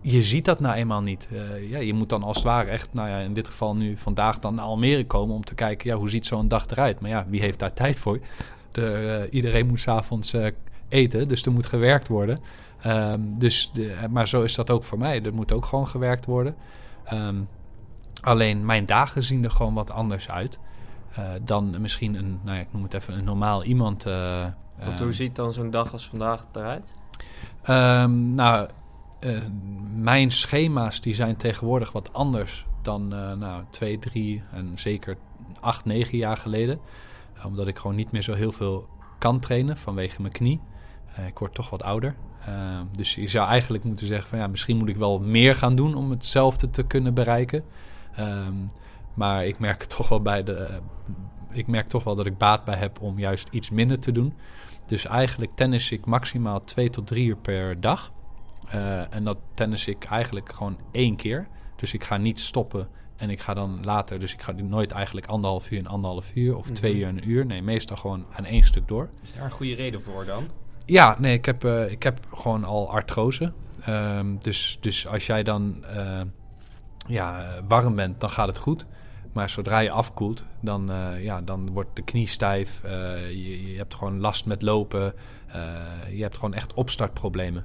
je ziet dat nou eenmaal niet. Uh, ja, je moet dan als het ware echt, nou ja, in dit geval nu vandaag dan naar Almere komen om te kijken, ja, hoe ziet zo'n dag eruit? Maar ja, wie heeft daar tijd voor? De, uh, iedereen moet s'avonds uh, eten, dus er moet gewerkt worden. Um, dus de, maar zo is dat ook voor mij. Er moet ook gewoon gewerkt worden. Um, alleen mijn dagen zien er gewoon wat anders uit. Dan misschien een, nou ja, ik noem het even een normaal iemand. Want hoe ziet dan zo'n dag als vandaag eruit? Um, nou, uh, mijn schema's die zijn tegenwoordig wat anders dan nou, twee, drie en zeker acht, negen jaar geleden. omdat ik gewoon niet meer zo heel veel kan trainen vanwege mijn knie. ik word toch wat ouder. Uh, dus je zou eigenlijk moeten zeggen van ja, misschien moet ik wel meer gaan doen om hetzelfde te kunnen bereiken. Um, maar ik merk toch wel bij de. ik merk toch wel dat ik baat bij heb om juist iets minder te doen. Dus eigenlijk tennis ik maximaal twee tot drie uur per dag. Uh, en dat tennis ik eigenlijk gewoon één keer. Dus ik ga niet stoppen en ik ga dan later. Dus ik ga nooit eigenlijk anderhalf uur en anderhalf uur of twee mm -hmm. uur en een uur. Nee, meestal gewoon aan één stuk door. Is daar een goede reden voor dan? Ja, nee, ik heb, uh, ik heb gewoon al artrose. Um, dus, dus als jij dan uh, ja, warm bent, dan gaat het goed. Maar zodra je afkoelt, dan, uh, ja, dan wordt de knie stijf. Je, je, hebt gewoon last met lopen. je hebt gewoon echt opstartproblemen.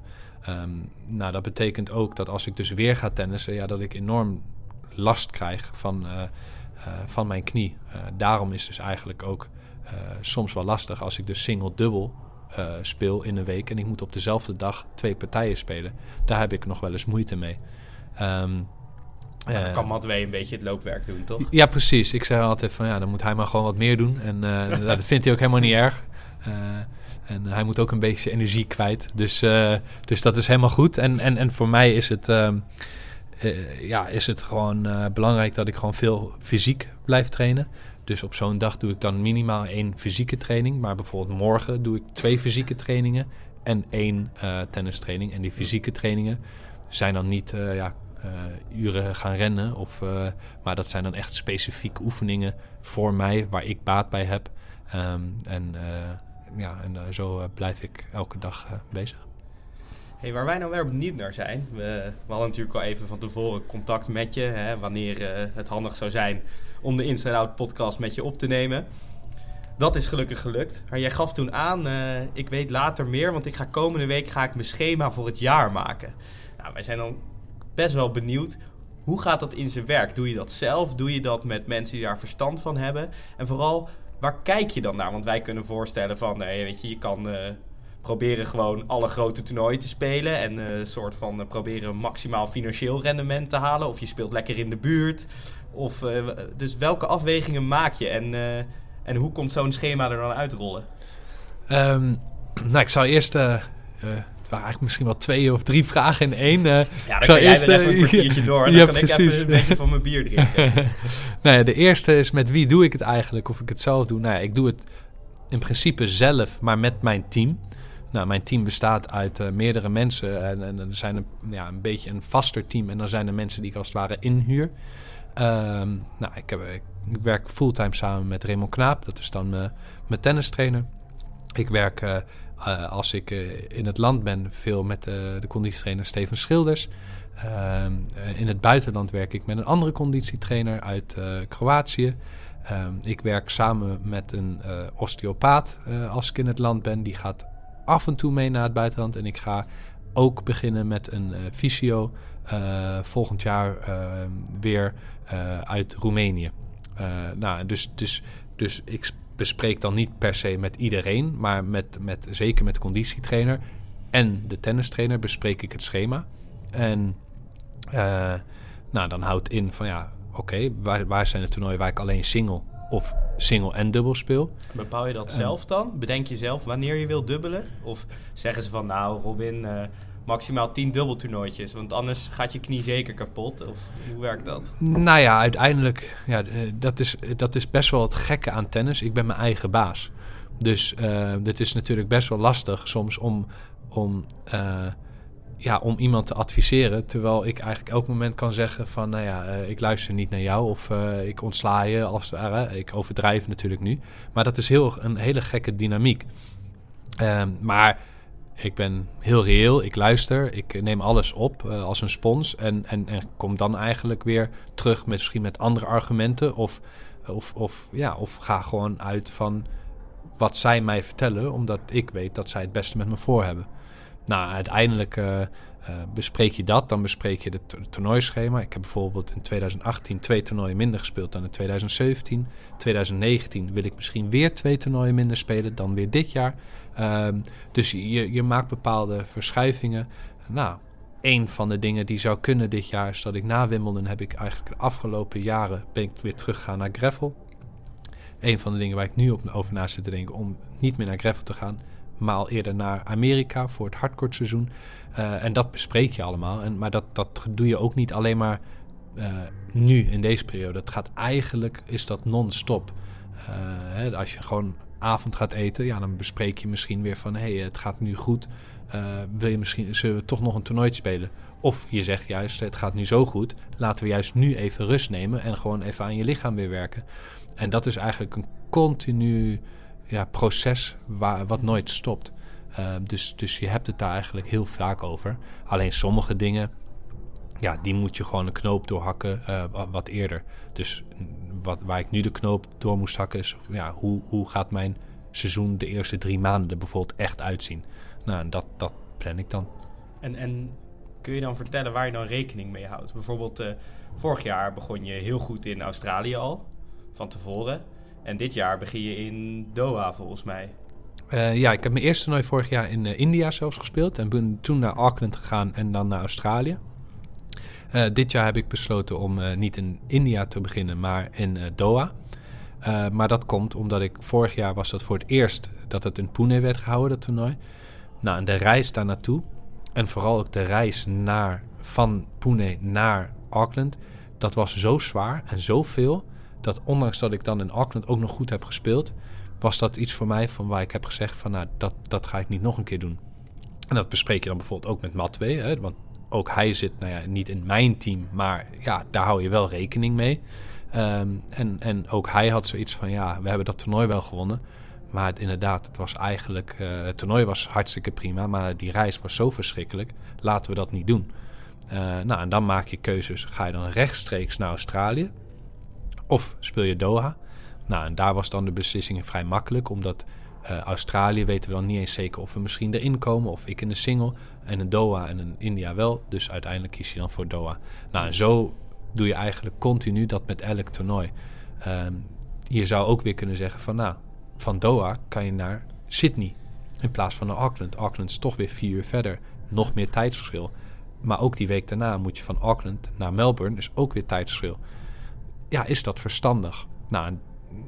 Um, nou, dat betekent ook dat als ik dus weer ga tennissen, ja, dat ik enorm last krijg van, van mijn knie. daarom is dus eigenlijk ook soms wel lastig als ik dus single-dubbel speel in een week en ik moet op dezelfde dag twee partijen spelen. Daar heb ik nog wel eens moeite mee. Um, dan uh, kan Matwee een beetje het loopwerk doen, toch? Ja, precies. Ik zeg altijd van ja, dan moet hij maar gewoon wat meer doen. En *laughs* dat vindt hij ook helemaal niet erg. En hij moet ook een beetje energie kwijt. Dus, dus dat is helemaal goed. En, en, en voor mij is het, ehm, ja, is het gewoon belangrijk dat ik gewoon veel fysiek blijf trainen. Dus op zo'n dag doe ik dan minimaal één fysieke training. Maar bijvoorbeeld morgen doe ik twee fysieke trainingen en één uh, tennistraining. En die fysieke trainingen zijn dan niet ja, uren gaan rennen. Of, maar dat zijn dan echt specifieke oefeningen voor mij waar ik baat bij heb. Um, en ja, en zo blijf ik elke dag bezig. Hey, waar wij nou weer benieuwd naar zijn. We, we, hadden natuurlijk al even van tevoren contact met je. Hè, wanneer het handig zou zijn om de Inside Out podcast met je op te nemen. Dat is gelukkig gelukt. Maar jij gaf toen aan, ik weet later meer, want ik ga komende week ga ik mijn schema voor het jaar maken. Nou, wij zijn dan best wel benieuwd. Hoe gaat dat in zijn werk? Doe je dat zelf? Doe je dat met mensen die daar verstand van hebben? En vooral, waar kijk je dan naar? Want wij kunnen voorstellen van, nee, weet je, je kan uh, proberen gewoon alle grote toernooien te spelen. En een uh, soort van proberen maximaal financieel rendement te halen. Of je speelt lekker in de buurt. Of, dus welke afwegingen maak je? En en hoe komt zo'n schema er dan uitrollen? Um, nou, ik zou eerst... Waren eigenlijk misschien wel twee of drie vragen in één. Uh, ja, dan eerst even een kwartiertje *laughs* door. En ja, dan kan precies. ik even een beetje van mijn bier drinken. *laughs* nou ja, de eerste is met wie doe ik het eigenlijk? Of ik het zelf doe? Nou ja, ik doe het in principe zelf, maar met mijn team. Nou, mijn team bestaat uit uh, meerdere mensen. En, en, er zijn een, ja, een beetje een vaster team. En dan zijn er mensen die ik als het ware inhuur. Um, nou, ik, heb, ik ik werk fulltime samen met Raymond Knaap. Dat is dan mijn, mijn tennistrainer. Ik werk uh, uh, als ik uh, in het land ben veel met de conditietrainer Steven Schilders. Ehm, in het buitenland werk ik met een andere conditietrainer uit Kroatië. Ehm, ik werk samen met een osteopaat als ik in het land ben. Die gaat af en toe mee naar het buitenland. En ik ga ook beginnen met een fysio volgend jaar ehm, weer uit Roemenië. Nou, dus, dus, dus ik bespreek dan niet per se met iedereen, maar met, met, zeker met de conditietrainer en de tennistrainer bespreek ik het schema. En uh, nou, dan houdt in van ja, oké, okay, waar, waar zijn de toernooien waar ik alleen single of single en dubbel speel. Bepaal je dat zelf dan? Bedenk je zelf wanneer je wilt dubbelen? Of zeggen ze van nou Robin, uh, maximaal 10 dubbeltoernooitjes. Want anders gaat je knie zeker kapot. Of hoe werkt dat? Nou ja, uiteindelijk, ja, eh, dat, is, dat is best wel het gekke aan tennis. Ik ben mijn eigen baas. Dus uh, dit is natuurlijk best wel lastig soms om, om, uh, ja, om iemand te adviseren. Terwijl ik eigenlijk elk moment kan zeggen van, nou ja, ik luister niet naar jou. Of ik ontsla je als het ware. Ik overdrijf natuurlijk nu. Maar dat is heel, een hele gekke dynamiek. Ehm, maar ik ben heel reëel, ik luister, ik neem alles op uh, als een spons en, en, en kom dan eigenlijk weer terug met misschien met andere argumenten of, of, of, ja, of ga gewoon uit van wat zij mij vertellen, omdat ik weet dat zij het beste met me voor hebben. Nou, uiteindelijk uh, uh, bespreek je dat, dan bespreek je het toernooischema. Ik heb bijvoorbeeld in 2018 twee toernooien minder gespeeld dan in 2017. 2019 wil ik misschien weer twee toernooien minder spelen dan weer dit jaar. Um, dus je, je maakt bepaalde verschuivingen. Nou, een van de dingen die zou kunnen dit jaar is dat ik na Wimbledon heb ik eigenlijk de afgelopen jaren ben ik weer teruggegaan naar gravel. Een van de dingen waar ik nu op, over na zit te denken om niet meer naar gravel te gaan, maar al eerder naar Amerika voor het hardcourt seizoen. Uh, en dat bespreek je allemaal. En, maar dat, dat doe je ook niet alleen maar uh, nu in deze periode. Het gaat eigenlijk, is dat non-stop. Uh, als je gewoon avond gaat eten, ja, dan bespreek je misschien weer van... hé, hey, het gaat nu goed, uh, wil je misschien, zullen we toch nog een toernooi spelen? Of je zegt juist, het gaat nu zo goed, laten we juist nu even rust nemen... en gewoon even aan je lichaam weer werken. En dat is eigenlijk een continu ja, proces waar, wat nooit stopt. Uh, dus, dus je hebt het daar eigenlijk heel vaak over. Alleen sommige dingen ja, die moet je gewoon een knoop doorhakken uh, wat eerder. Dus wat, waar ik nu de knoop door moest hakken is... Ja, hoe, hoe gaat mijn seizoen de eerste drie maanden er bijvoorbeeld echt uitzien? Nou, dat, dat plan ik dan. En, en kun je dan vertellen waar je dan rekening mee houdt? Bijvoorbeeld, uh, vorig jaar begon je heel goed in Australië al, van tevoren. En dit jaar begin je in Doha, volgens mij. Uh, ja, ik heb mijn eerste toernooi vorig jaar in uh, India zelfs gespeeld. En ben toen naar Auckland gegaan en dan naar Australië. Uh, dit jaar heb ik besloten om uh, niet in India te beginnen, maar in uh, Doha. maar dat komt omdat ik vorig jaar was dat voor het eerst dat het in Pune werd gehouden, dat toernooi. Nou, en de reis daar naartoe en vooral ook de reis naar, van Pune naar Auckland, dat was zo zwaar en zoveel dat ondanks dat ik dan in Auckland ook nog goed heb gespeeld, was dat iets voor mij van waar ik heb gezegd van nou, dat, dat ga ik niet nog een keer doen. En dat bespreek je dan bijvoorbeeld ook met Matwee, want ook hij zit nou ja, niet in mijn team, maar ja, daar hou je wel rekening mee. Ehm, en, en ook hij had zoiets van ja, we hebben dat toernooi wel gewonnen. Maar het, inderdaad, het was eigenlijk. Uh, het toernooi was hartstikke prima, maar die reis was zo verschrikkelijk. Laten we dat niet doen. Uh, nou, en dan maak je keuzes. Ga je dan rechtstreeks naar Australië? Of speel je Doha? Nou, en daar was dan de beslissing vrij makkelijk, omdat uh, Australië weten we dan niet eens zeker of we misschien erin komen, of ik in de single, en in Doha en in India wel. Dus uiteindelijk kies je dan voor Doha. Nou, en zo doe je eigenlijk continu dat met elk toernooi. Um, je zou ook weer kunnen zeggen van, nou, van Doha kan je naar Sydney in plaats van naar Auckland. Auckland is toch weer vier uur verder, nog meer tijdsverschil. Maar ook die week daarna moet je van Auckland naar Melbourne, is ook weer tijdsverschil. Ja, is dat verstandig? Nou,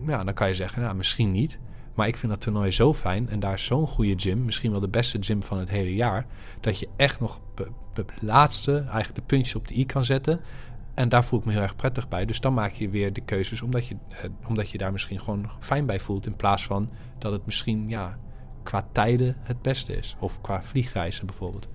ja, dan kan je zeggen, nou, misschien niet. Maar ik vind dat toernooi zo fijn en daar zo'n goede gym, misschien wel de beste gym van het hele jaar, dat je echt nog het laatste, eigenlijk de puntjes op de i kan zetten. En daar voel ik me heel erg prettig bij. Dus dan maak je weer de keuzes omdat je, eh, omdat je daar misschien gewoon fijn bij voelt. In plaats van dat het misschien ja, qua tijden het beste is. Of qua vliegreizen bijvoorbeeld.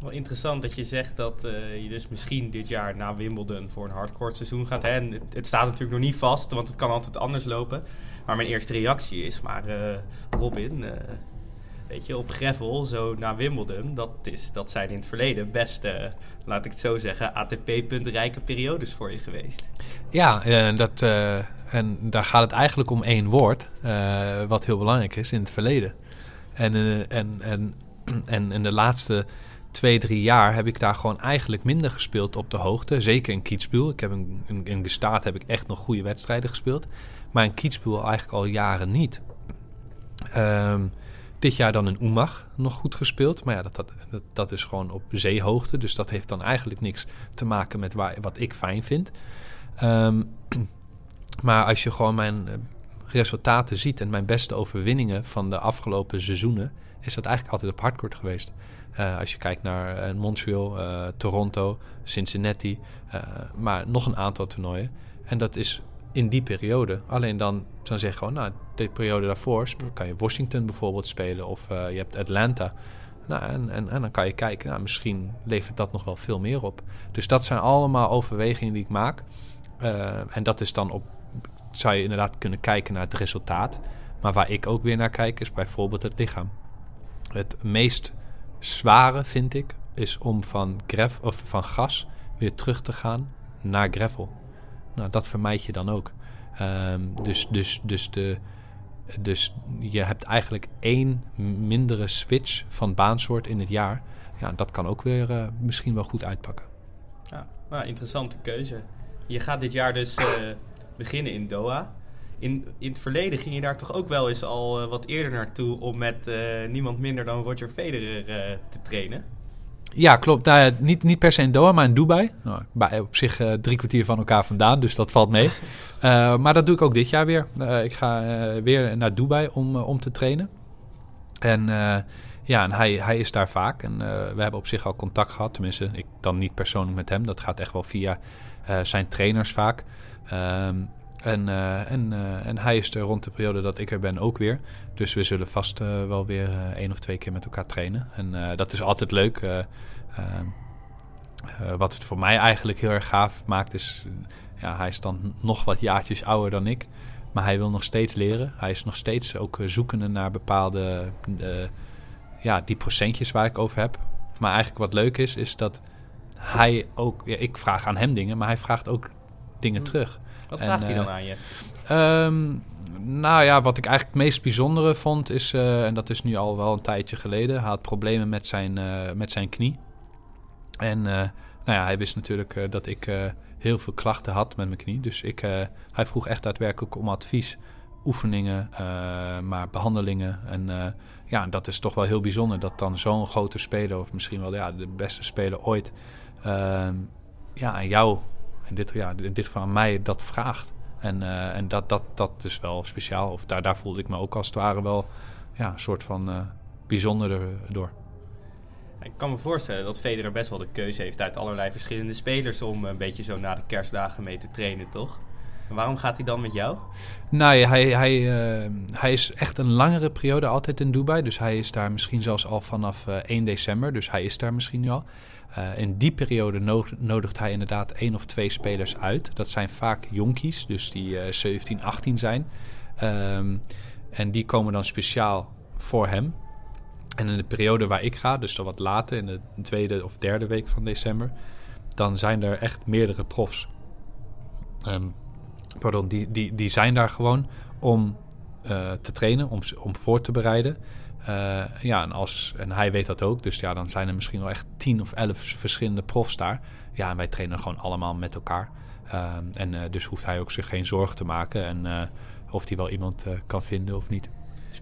Wel interessant dat je zegt dat uh, je dus misschien dit jaar na Wimbledon voor een hardcore seizoen gaat. Hè? En het, staat natuurlijk nog niet vast, want het kan altijd anders lopen. Maar mijn eerste reactie is, maar uh, Robin, uh, weet je, op gravel, zo na Wimbledon, dat, is, dat zijn in het verleden best, laat ik het zo zeggen, ATP-puntrijke periodes voor je geweest. Ja, en, dat, en daar gaat het eigenlijk om één woord, wat heel belangrijk is in het verleden. En, en, en, en in de laatste twee, drie jaar heb ik daar gewoon eigenlijk minder gespeeld op de hoogte. Zeker in Kitzbühel. Ik heb in, in, Gestaat heb ik echt nog goede wedstrijden gespeeld. Maar in Kitzbühel eigenlijk al jaren niet. Um, dit jaar dan in Oemag nog goed gespeeld. Maar ja, dat, dat, dat, is gewoon op zeehoogte. Dus dat heeft dan eigenlijk niks te maken met waar, wat ik fijn vind. Um, *clears throat* maar als je gewoon mijn eh, resultaten ziet en mijn beste overwinningen van de afgelopen seizoenen, is dat eigenlijk altijd op hardcourt geweest. Uh, als je kijkt naar uh, Montreal, uh, Toronto, Cincinnati, maar nog een aantal toernooien. En dat is in die periode. Alleen dan, dan zeg je gewoon, nou, de periode daarvoor kan je Washington bijvoorbeeld spelen of je hebt Atlanta. Nou, en, en, en, dan kan je kijken, nou, misschien levert dat nog wel veel meer op. Dus dat zijn allemaal overwegingen die ik maak. en dat is dan op, zou je inderdaad kunnen kijken naar het resultaat. Maar waar ik ook weer naar kijk, is bijvoorbeeld het lichaam. Het meest zware, vind ik, is om van, gref, of van gas weer terug te gaan naar gravel. Nou, dat vermijd je dan ook. Um, dus, dus, dus, de, dus je hebt eigenlijk één mindere switch van baansoort in het jaar. Ja, dat kan ook weer uh, misschien wel goed uitpakken. Ja, nou, interessante keuze. Je gaat dit jaar dus uh, beginnen in Doha in, in het verleden ging je daar toch ook wel eens al uh, wat eerder naartoe om met uh, niemand minder dan Roger Federer uh, te trainen. Ja, klopt. Nou, niet, niet per se in Doha, maar in Dubai. Nou, bij, op zich drie kwartier van elkaar vandaan, dus dat valt mee. *laughs* maar dat doe ik ook dit jaar weer. ik ga weer naar Dubai om, om te trainen. En ja, en hij, hij is daar vaak. En we hebben op zich al contact gehad. Tenminste, ik dan niet persoonlijk met hem. Dat gaat echt wel via zijn trainers vaak. Um, en, uh, en, uh, en hij is er rond de periode dat ik er ben ook weer. Dus we zullen vast uh, wel weer één of twee keer met elkaar trainen. En dat is altijd leuk. wat het voor mij eigenlijk heel erg gaaf maakt is... Ja, hij is dan nog wat jaartjes ouder dan ik. Maar hij wil nog steeds leren. Hij is nog steeds ook zoekende naar bepaalde... ja, die procentjes waar ik over heb. Maar eigenlijk wat leuk is, is dat hij ook... Ja, ik vraag aan hem dingen, maar hij vraagt ook dingen hm. terug. Wat vraagt hij dan eh, aan je? Um, nou ja, wat ik eigenlijk het meest bijzondere vond is, uh, en dat is nu al wel een tijdje geleden, hij had problemen met zijn, uh, met zijn knie. En uh, nou ja, hij wist natuurlijk dat ik heel veel klachten had met mijn knie. Dus ik, hij vroeg echt daadwerkelijk om advies, oefeningen, maar behandelingen. En ja, dat is toch wel heel bijzonder dat dan zo'n grote speler, of misschien wel ja, de beste speler ooit, ehm, ja, aan jou in dit, ja, in dit geval aan mij dat vraagt. En, uh, en dat, dat, dat is wel speciaal. Of daar, daar voelde ik me ook als het ware wel ja, een soort van uh, bijzonder door. Ik kan me voorstellen dat Federer best wel de keuze heeft uit allerlei verschillende spelers om een beetje zo na de kerstdagen mee te trainen, toch? Waarom gaat hij dan met jou? Nee, hij, hij, uh, hij is echt een langere periode altijd in Dubai. Dus hij is daar misschien zelfs al vanaf uh, 1 december. Dus hij is daar misschien nu al. Uh, in die periode nodigt hij inderdaad één of twee spelers uit. Dat zijn vaak jonkies, dus die 17, 18 zijn. Um, en die komen dan speciaal voor hem. En in de periode waar ik ga, dus dan wat later, in de tweede of derde week van december, dan zijn er echt meerdere profs. Um, pardon, die, die, die zijn daar gewoon om uh, te trainen, om, om voor te bereiden. Uh, ja, en, als, en hij weet dat ook. Dus ja, dan zijn er misschien wel echt tien of elf verschillende profs daar. Ja, en wij trainen gewoon allemaal met elkaar. Uh, en uh, dus hoeft hij ook zich geen zorgen te maken. En of hij wel iemand kan vinden of niet.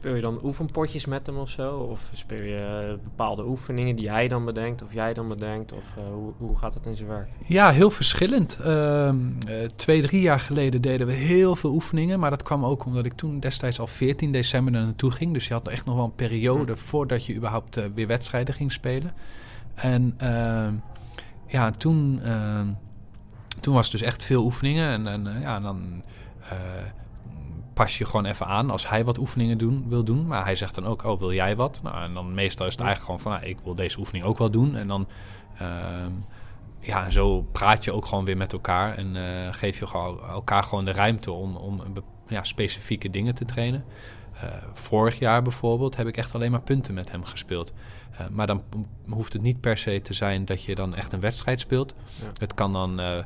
Speel je dan oefenpotjes met hem of zo? Of speel je bepaalde oefeningen die hij dan bedenkt of jij dan bedenkt? Of uh, hoe, hoe gaat het in zijn werk? Ja, heel verschillend. Uh, twee, drie jaar geleden deden we heel veel oefeningen. Maar dat kwam ook omdat ik toen destijds al 14 december naar naartoe ging. Dus je had echt nog wel een periode voordat je überhaupt uh, weer wedstrijden ging spelen. En ehm, ja, toen, ehm, toen was het dus echt veel oefeningen. En, en ja, dan pas je gewoon even aan als hij wat oefeningen doen, wil doen. Maar hij zegt dan ook, oh, wil jij wat? Nou, en dan meestal is het eigenlijk gewoon van, nou, ik wil deze oefening ook wel doen. En dan, uh, ja, zo praat je ook gewoon weer met elkaar. En uh, geef je gewoon, elkaar gewoon de ruimte om, om ja, specifieke dingen te trainen. Uh, vorig jaar bijvoorbeeld heb ik echt alleen maar punten met hem gespeeld. Uh, maar dan hoeft het niet per se te zijn dat je dan echt een wedstrijd speelt. Ja. Het kan dan uh,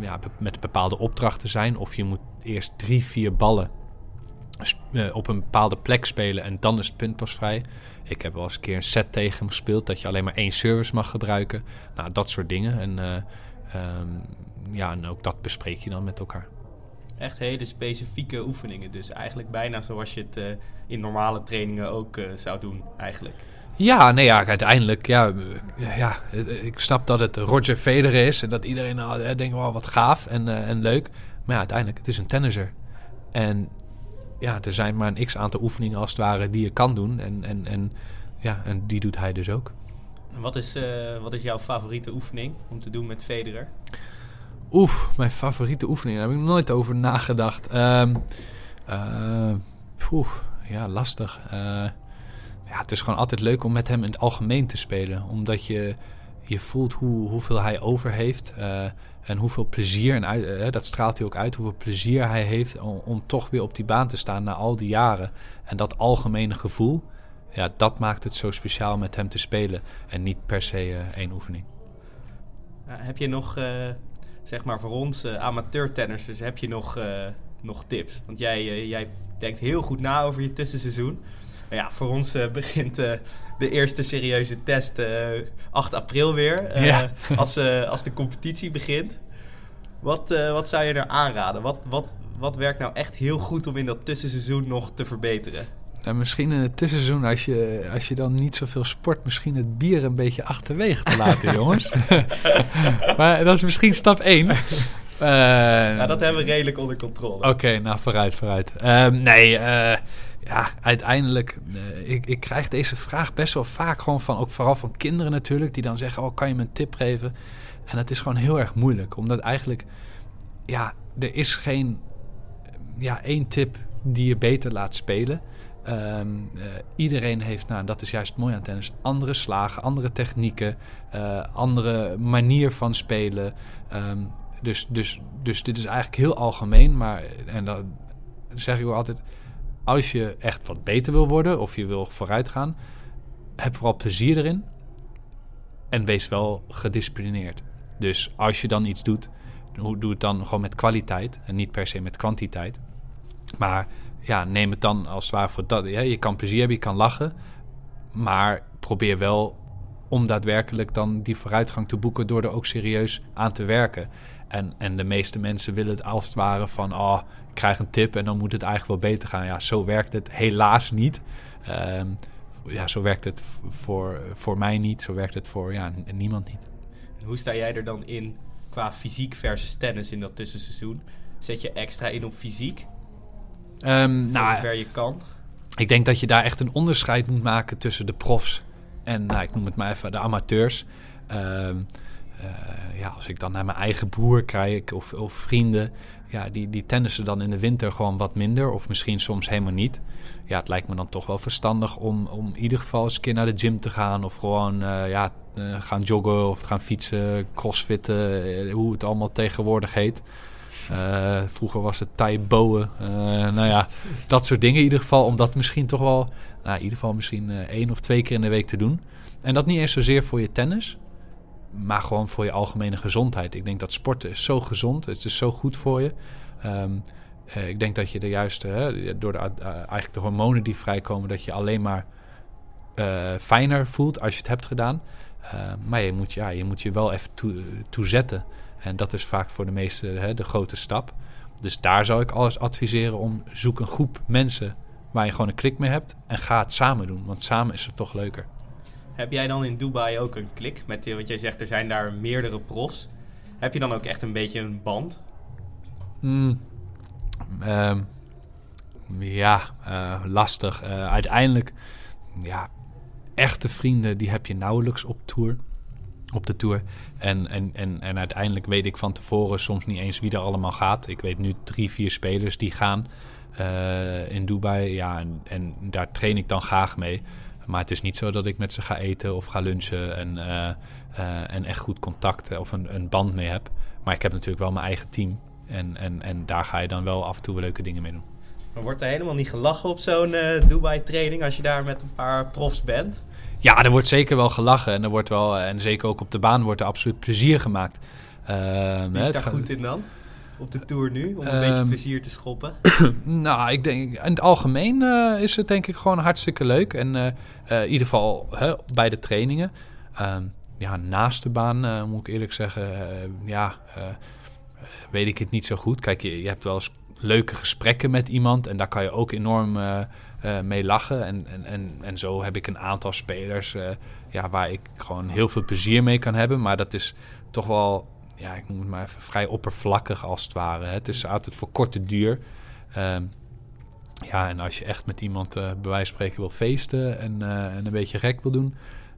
ja, met bepaalde opdrachten zijn. Of je moet eerst drie, vier ballen op een bepaalde plek spelen en dan is het punt pas vrij. Ik heb wel eens een keer een set tegen hem gespeeld dat je alleen maar één service mag gebruiken. Nou, dat soort dingen. En, um, ja, en ook dat bespreek je dan met elkaar. Echt hele specifieke oefeningen. Dus eigenlijk bijna zoals je het uh, in normale trainingen ook uh, zou doen, eigenlijk. Ja, nee, ja, uiteindelijk, ja, ja, ik snap dat het Roger Federer is en dat iedereen nou, denkt, wel wat gaaf en, uh, en leuk. Maar ja, uiteindelijk, het is een tennisser. En ja, er zijn maar een x-aantal oefeningen als het ware die je kan doen. En, en, en, ja, en die doet hij dus ook. Wat is, wat is jouw favoriete oefening om te doen met Federer? Oef, mijn favoriete oefening. Daar heb ik nooit over nagedacht. Um, uh, poeh, ja, lastig. Uh, ja, het is gewoon altijd leuk om met hem in het algemeen te spelen. Omdat je, je voelt hoe, hoeveel hij over heeft. Uh, en hoeveel plezier, en uit, dat straalt hij ook uit, hoeveel plezier hij heeft om, toch weer op die baan te staan na al die jaren. En dat algemene gevoel, ja, dat maakt het zo speciaal met hem te spelen. En niet per se één oefening. heb je nog zeg maar voor ons uh, amateurtennissers heb je nog, nog tips? Want jij, jij denkt heel goed na over je tussenseizoen. Ja, voor ons begint de eerste serieuze test 8 april weer. Ja. *laughs* als, als de competitie begint. Wat, wat zou je er aanraden? Wat, wat, wat werkt nou echt heel goed om in dat tussenseizoen nog te verbeteren? En misschien in het tussenseizoen, als je, als je dan niet zoveel sport, misschien het bier een beetje achterwege te laten, *laughs* jongens. *laughs* maar dat is misschien stap 1. Uh, ja, dat hebben we redelijk onder controle. Oké, okay, nou vooruit, vooruit. Um, nee, uh, ja, uiteindelijk, uh, ik, ik krijg deze vraag best wel vaak gewoon van, ook vooral van kinderen natuurlijk, die dan zeggen, oh, kan je me een tip geven? En het is gewoon heel erg moeilijk, omdat eigenlijk, ja, er is geen, ja, één tip die je beter laat spelen. Um, uh, iedereen heeft, nou, dat is juist mooi aan tennis, andere slagen, andere technieken, uh, andere manier van spelen. Um, dus, dus, dus dit is eigenlijk heel algemeen, maar en dan zeg ik ook altijd: als je echt wat beter wil worden of je wil vooruit gaan, heb vooral plezier erin en wees wel gedisciplineerd. Dus als je dan iets doet, doe het dan gewoon met kwaliteit en niet per se met kwantiteit. Maar ja, neem het dan als het ware voor dat. Ja, je kan plezier hebben, je kan lachen. Maar probeer wel om daadwerkelijk dan die vooruitgang te boeken door er ook serieus aan te werken. En, en de meeste mensen willen het als het ware van, oh, ik krijg een tip en dan moet het eigenlijk wel beter gaan. Ja, zo werkt het helaas niet. Um, ja, zo werkt het voor, voor mij niet, zo werkt het voor ja, niemand niet. En hoe sta jij er dan in qua fysiek versus tennis in dat tussenseizoen? Zet je extra in op fysiek? Um, nou, zover je kan. Ik denk dat je daar echt een onderscheid moet maken tussen de profs en, nou, ik noem het maar even, de amateurs. Um, ja, als ik dan naar mijn eigen broer kijk of, of vrienden, ja, die, die tennissen dan in de winter gewoon wat minder. Of misschien soms helemaal niet. Ja, het lijkt me dan toch wel verstandig om, om in ieder geval eens een keer naar de gym te gaan. Of gewoon ja, gaan joggen of gaan fietsen, crossfitten, hoe het allemaal tegenwoordig heet. Vroeger was het Taiboen. Uh, nou ja, dat soort dingen in ieder geval. Om dat misschien toch wel, nou, in ieder geval misschien één of twee keer in de week te doen. En dat niet eens zozeer voor je tennis, maar gewoon voor je algemene gezondheid. Ik denk dat sporten zo gezond, het is zo goed voor je. Um, ik denk dat je de juiste, door de, eigenlijk de hormonen die vrijkomen, dat je alleen maar fijner voelt als je het hebt gedaan. maar je moet, ja, je moet je wel even toe, toe zetten. En dat is vaak voor de meesten hè, de grote stap. Dus daar zou ik alles adviseren om zoek een groep mensen waar je gewoon een klik mee hebt en ga het samen doen, want samen is het toch leuker. Heb jij dan in Dubai ook een klik met, want jij zegt er zijn daar meerdere profs. Heb je dan ook echt een beetje een band? Hmm. Ehm, ja, uh, lastig. Uh, uiteindelijk, ja, echte vrienden die heb je nauwelijks op tour op de tour. En, en, en, en uiteindelijk weet ik van tevoren soms niet eens wie er allemaal gaat. Ik weet nu drie, vier spelers die gaan in Dubai. Ja, en, en, daar train ik dan graag mee. Maar het is niet zo dat ik met ze ga eten of ga lunchen en, uh, uh, en echt goed contact of een, een band mee heb. Maar ik heb natuurlijk wel mijn eigen team. En, en, en daar ga je dan wel af en toe leuke dingen mee doen. Maar wordt er helemaal niet gelachen op zo'n Dubai-training als je daar met een paar profs bent? Ja, er wordt zeker wel gelachen. En, er wordt wel, en zeker ook op de baan wordt er absoluut plezier gemaakt. Uh, Wie is daar goed in dan? Op de Tour nu? Om een beetje ehm, plezier te schoppen? *clears throat* nou, ik denk, in het algemeen uh, is het denk ik gewoon hartstikke leuk. En uh, in ieder geval hè, bij de trainingen. Ehm, ja, naast de baan moet ik eerlijk zeggen, ja, weet ik het niet zo goed. Kijk, je, je hebt wel eens leuke gesprekken met iemand. En daar kan je ook enorm mee lachen. En, en, en, en zo heb ik een aantal spelers ja, waar ik gewoon heel veel plezier mee kan hebben. Maar dat is toch wel, ja, ik noem het maar even vrij oppervlakkig als het ware. Het is altijd voor korte duur. Uh, ja, en als je echt met iemand uh, bij wijze van spreken wil feesten en, en een beetje gek wil doen,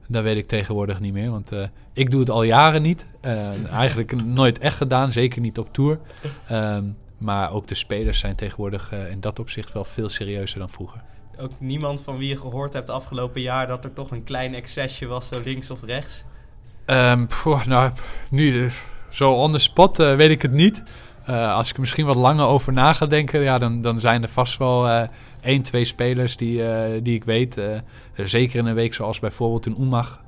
dat weet ik tegenwoordig niet meer. Want ik doe het al jaren niet. eigenlijk *laughs* nooit echt gedaan, zeker niet op tour. Ehm, maar ook de spelers zijn tegenwoordig in dat opzicht wel veel serieuzer dan vroeger ook niemand van wie je gehoord hebt afgelopen jaar dat er toch een klein excesje was, zo links of rechts? Um, nou, nu zo on the spot uh, weet ik het niet. Uh, als ik er misschien wat langer over na ga denken, ja, dan, dan zijn er vast wel uh, één, twee spelers die, die ik weet. zeker in een week zoals bijvoorbeeld in Oemag.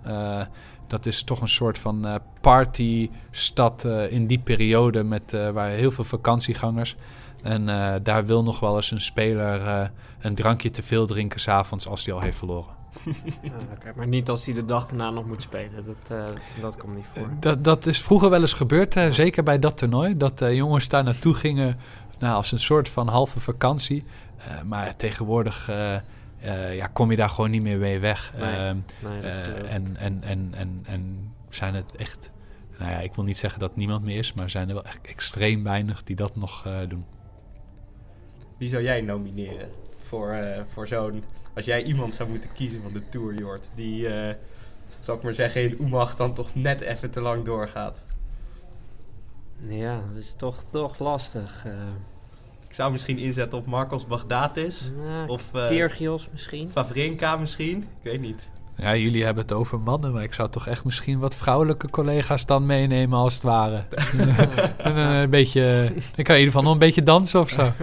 dat is toch een soort van partystad in die periode met waar heel veel vakantiegangers. En daar wil nog wel eens een speler een drankje te veel drinken s'avonds als hij al heeft verloren. *laughs* okay, maar niet als hij de dag daarna nog moet spelen. Dat, uh, dat komt niet voor. Dat, dat is vroeger wel eens gebeurd, zeker bij dat toernooi. Dat jongens daar naartoe gingen nou, als een soort van halve vakantie. maar tegenwoordig ja, kom je daar gewoon niet meer mee weg. Nee, ehm, nee, en, en, en, en, en zijn het echt... Nou ja, ik wil niet zeggen dat niemand meer is, maar zijn er wel echt extreem weinig die dat nog doen. Wie zou jij nomineren voor, uh, voor zo'n... Als jij iemand zou moeten kiezen van de Tour, Jort, die, uh, zal ik maar zeggen, in Oemag dan toch net even te lang doorgaat. Ja, dat is toch, toch lastig. Uh, ik zou misschien inzetten op Marcos Bagdatis. Nou, of Kyrgios misschien. Favrinka misschien. Ik weet niet. Ja, jullie hebben het over mannen, maar ik zou toch echt misschien wat vrouwelijke collega's dan meenemen als het ware. *laughs* *laughs* een beetje, dan kan in ieder geval nog een beetje dansen of zo. *laughs*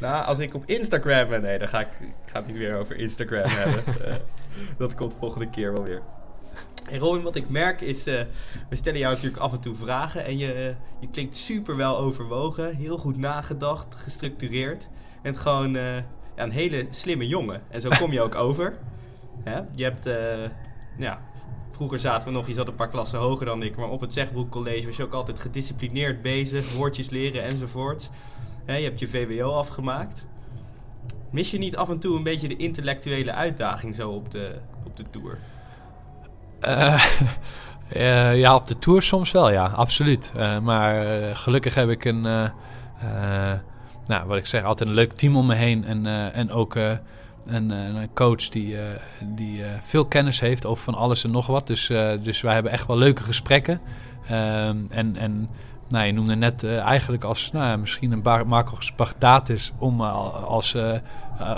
Nou, als ik op Instagram ben... Nee, dan ga ik, ik ga het niet weer over Instagram hebben. Uh, *laughs* dat komt volgende keer wel weer. En Robin, wat ik merk is... Uh, we stellen jou natuurlijk af en toe vragen. En je, je klinkt super wel overwogen. Heel goed nagedacht, gestructureerd. En gewoon uh, ja, een hele slimme jongen. En zo kom je ook *laughs* over. Hè? Je hebt... ja, Vroeger zaten we nog, je zat een paar klassen hoger dan ik, maar op het Zegbroek College was je ook altijd gedisciplineerd bezig, woordjes leren enzovoort je hebt je VWO afgemaakt. Mis je niet af en toe een beetje de intellectuele uitdaging zo op de, op de tour? Uh, uh, *laughs* ja, op de tour soms wel, ja, absoluut. Uh, maar gelukkig heb ik een, nou, wat ik zeg, altijd een leuk team om me heen. En, en ook een, een coach die, die veel kennis heeft over van alles en nog wat. Dus, dus wij hebben echt wel leuke gesprekken. Ehm, en, en nou, je noemde net eigenlijk als nou, misschien een Marcos is om als,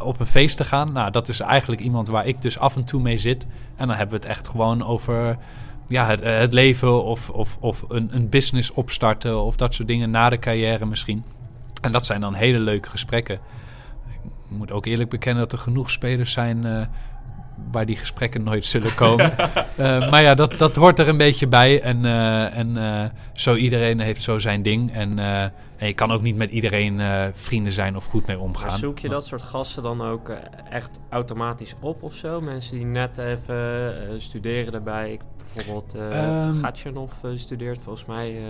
op een feest te gaan. Nou, dat is eigenlijk iemand waar ik dus af en toe mee zit. En dan hebben we het echt gewoon over ja, het, leven of, of, of een, een business opstarten of dat soort dingen na de carrière misschien. En dat zijn dan hele leuke gesprekken. Ik moet ook eerlijk bekennen dat er genoeg spelers zijn waar die gesprekken nooit zullen komen. uh, *laughs* maar ja, dat, dat hoort er een beetje bij. En, uh, en zo iedereen heeft zo zijn ding. En, en je kan ook niet met iedereen vrienden zijn of goed mee omgaan. Maar zoek je dat soort gasten dan ook echt automatisch op of zo? Mensen die net even studeren daarbij. Ik, bijvoorbeeld um, studeert volgens mij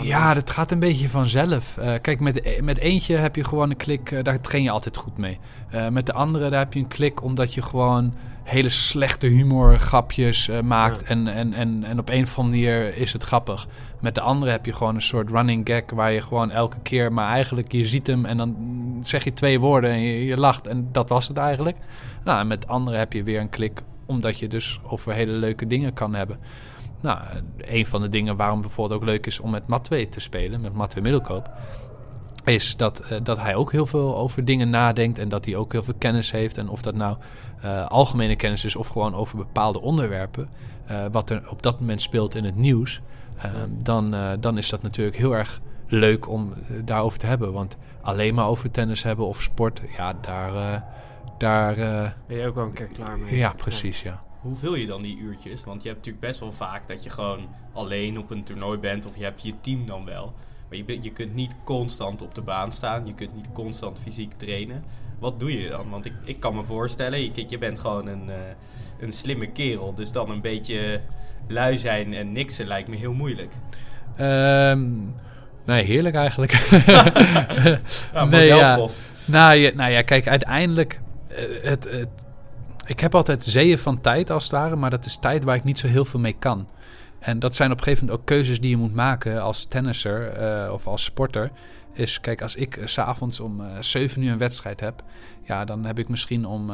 ja, dat gaat een beetje vanzelf. Uh, kijk, met, met eentje heb je gewoon een klik, uh, daar train je altijd goed mee. Uh, met de andere daar heb je een klik omdat je gewoon hele slechte humor grapjes maakt. En, en, en, en op een of andere manier is het grappig. Met de andere heb je gewoon een soort running gag waar je gewoon elke keer, maar eigenlijk je ziet hem en dan zeg je twee woorden en je, je lacht en dat was het eigenlijk. Nou, en met de andere heb je weer een klik omdat je dus over hele leuke dingen kan hebben. Nou, een van de dingen waarom bijvoorbeeld ook leuk is om met Matwee te spelen, met Matwee Middelkoop, is dat, uh, dat hij ook heel veel over dingen nadenkt en dat hij ook heel veel kennis heeft. En of dat nou uh, algemene kennis is of gewoon over bepaalde onderwerpen, uh, wat er op dat moment speelt in het nieuws, dan, dan is dat natuurlijk heel erg leuk om daarover te hebben. Want alleen maar over tennis hebben of sport, ja, daar... daar ben je ook wel een keer klaar mee. Ja, precies, ja vul je dan die uurtjes? Want je hebt natuurlijk best wel vaak dat je gewoon alleen op een toernooi bent of je hebt je team dan wel. Maar je, je kunt niet constant op de baan staan, je kunt niet constant fysiek trainen. Wat doe je dan? Want ik, ik kan me voorstellen, je, je bent gewoon een, uh, een slimme kerel, dus dan een beetje lui zijn en niksen lijkt me heel moeilijk. Um, nee, heerlijk eigenlijk. *laughs* *laughs* ja, nee, ja. Nou, ja, nou ja, kijk, uiteindelijk... Uh, het, het ik heb altijd zeeën van tijd als het ware, maar dat is tijd waar ik niet zo heel veel mee kan. En dat zijn op een gegeven moment ook keuzes die je moet maken als tennisser uh, of als sporter. Is, kijk, als ik uh, s'avonds om uh, eh, 7 uur een wedstrijd heb, ja, dan heb ik misschien om,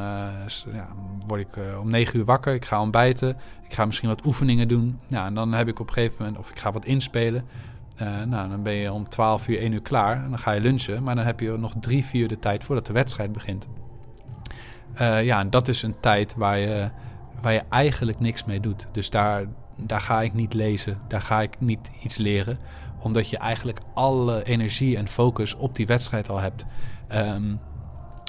ja, word ik om 9 uur wakker, ik ga ontbijten, ik ga misschien wat oefeningen doen. Ja, en dan heb ik op een gegeven moment, of ik ga wat inspelen. nou, dan ben je om 12 uur, 1 uur klaar en dan ga je lunchen. Maar dan heb je nog drie, vier de tijd voordat de wedstrijd begint. Uh, ja, en dat is een tijd waar je, waar je eigenlijk niks mee doet. Dus daar, daar ga ik niet lezen, daar ga ik niet iets leren. Omdat je eigenlijk alle energie en focus op die wedstrijd al hebt. Um,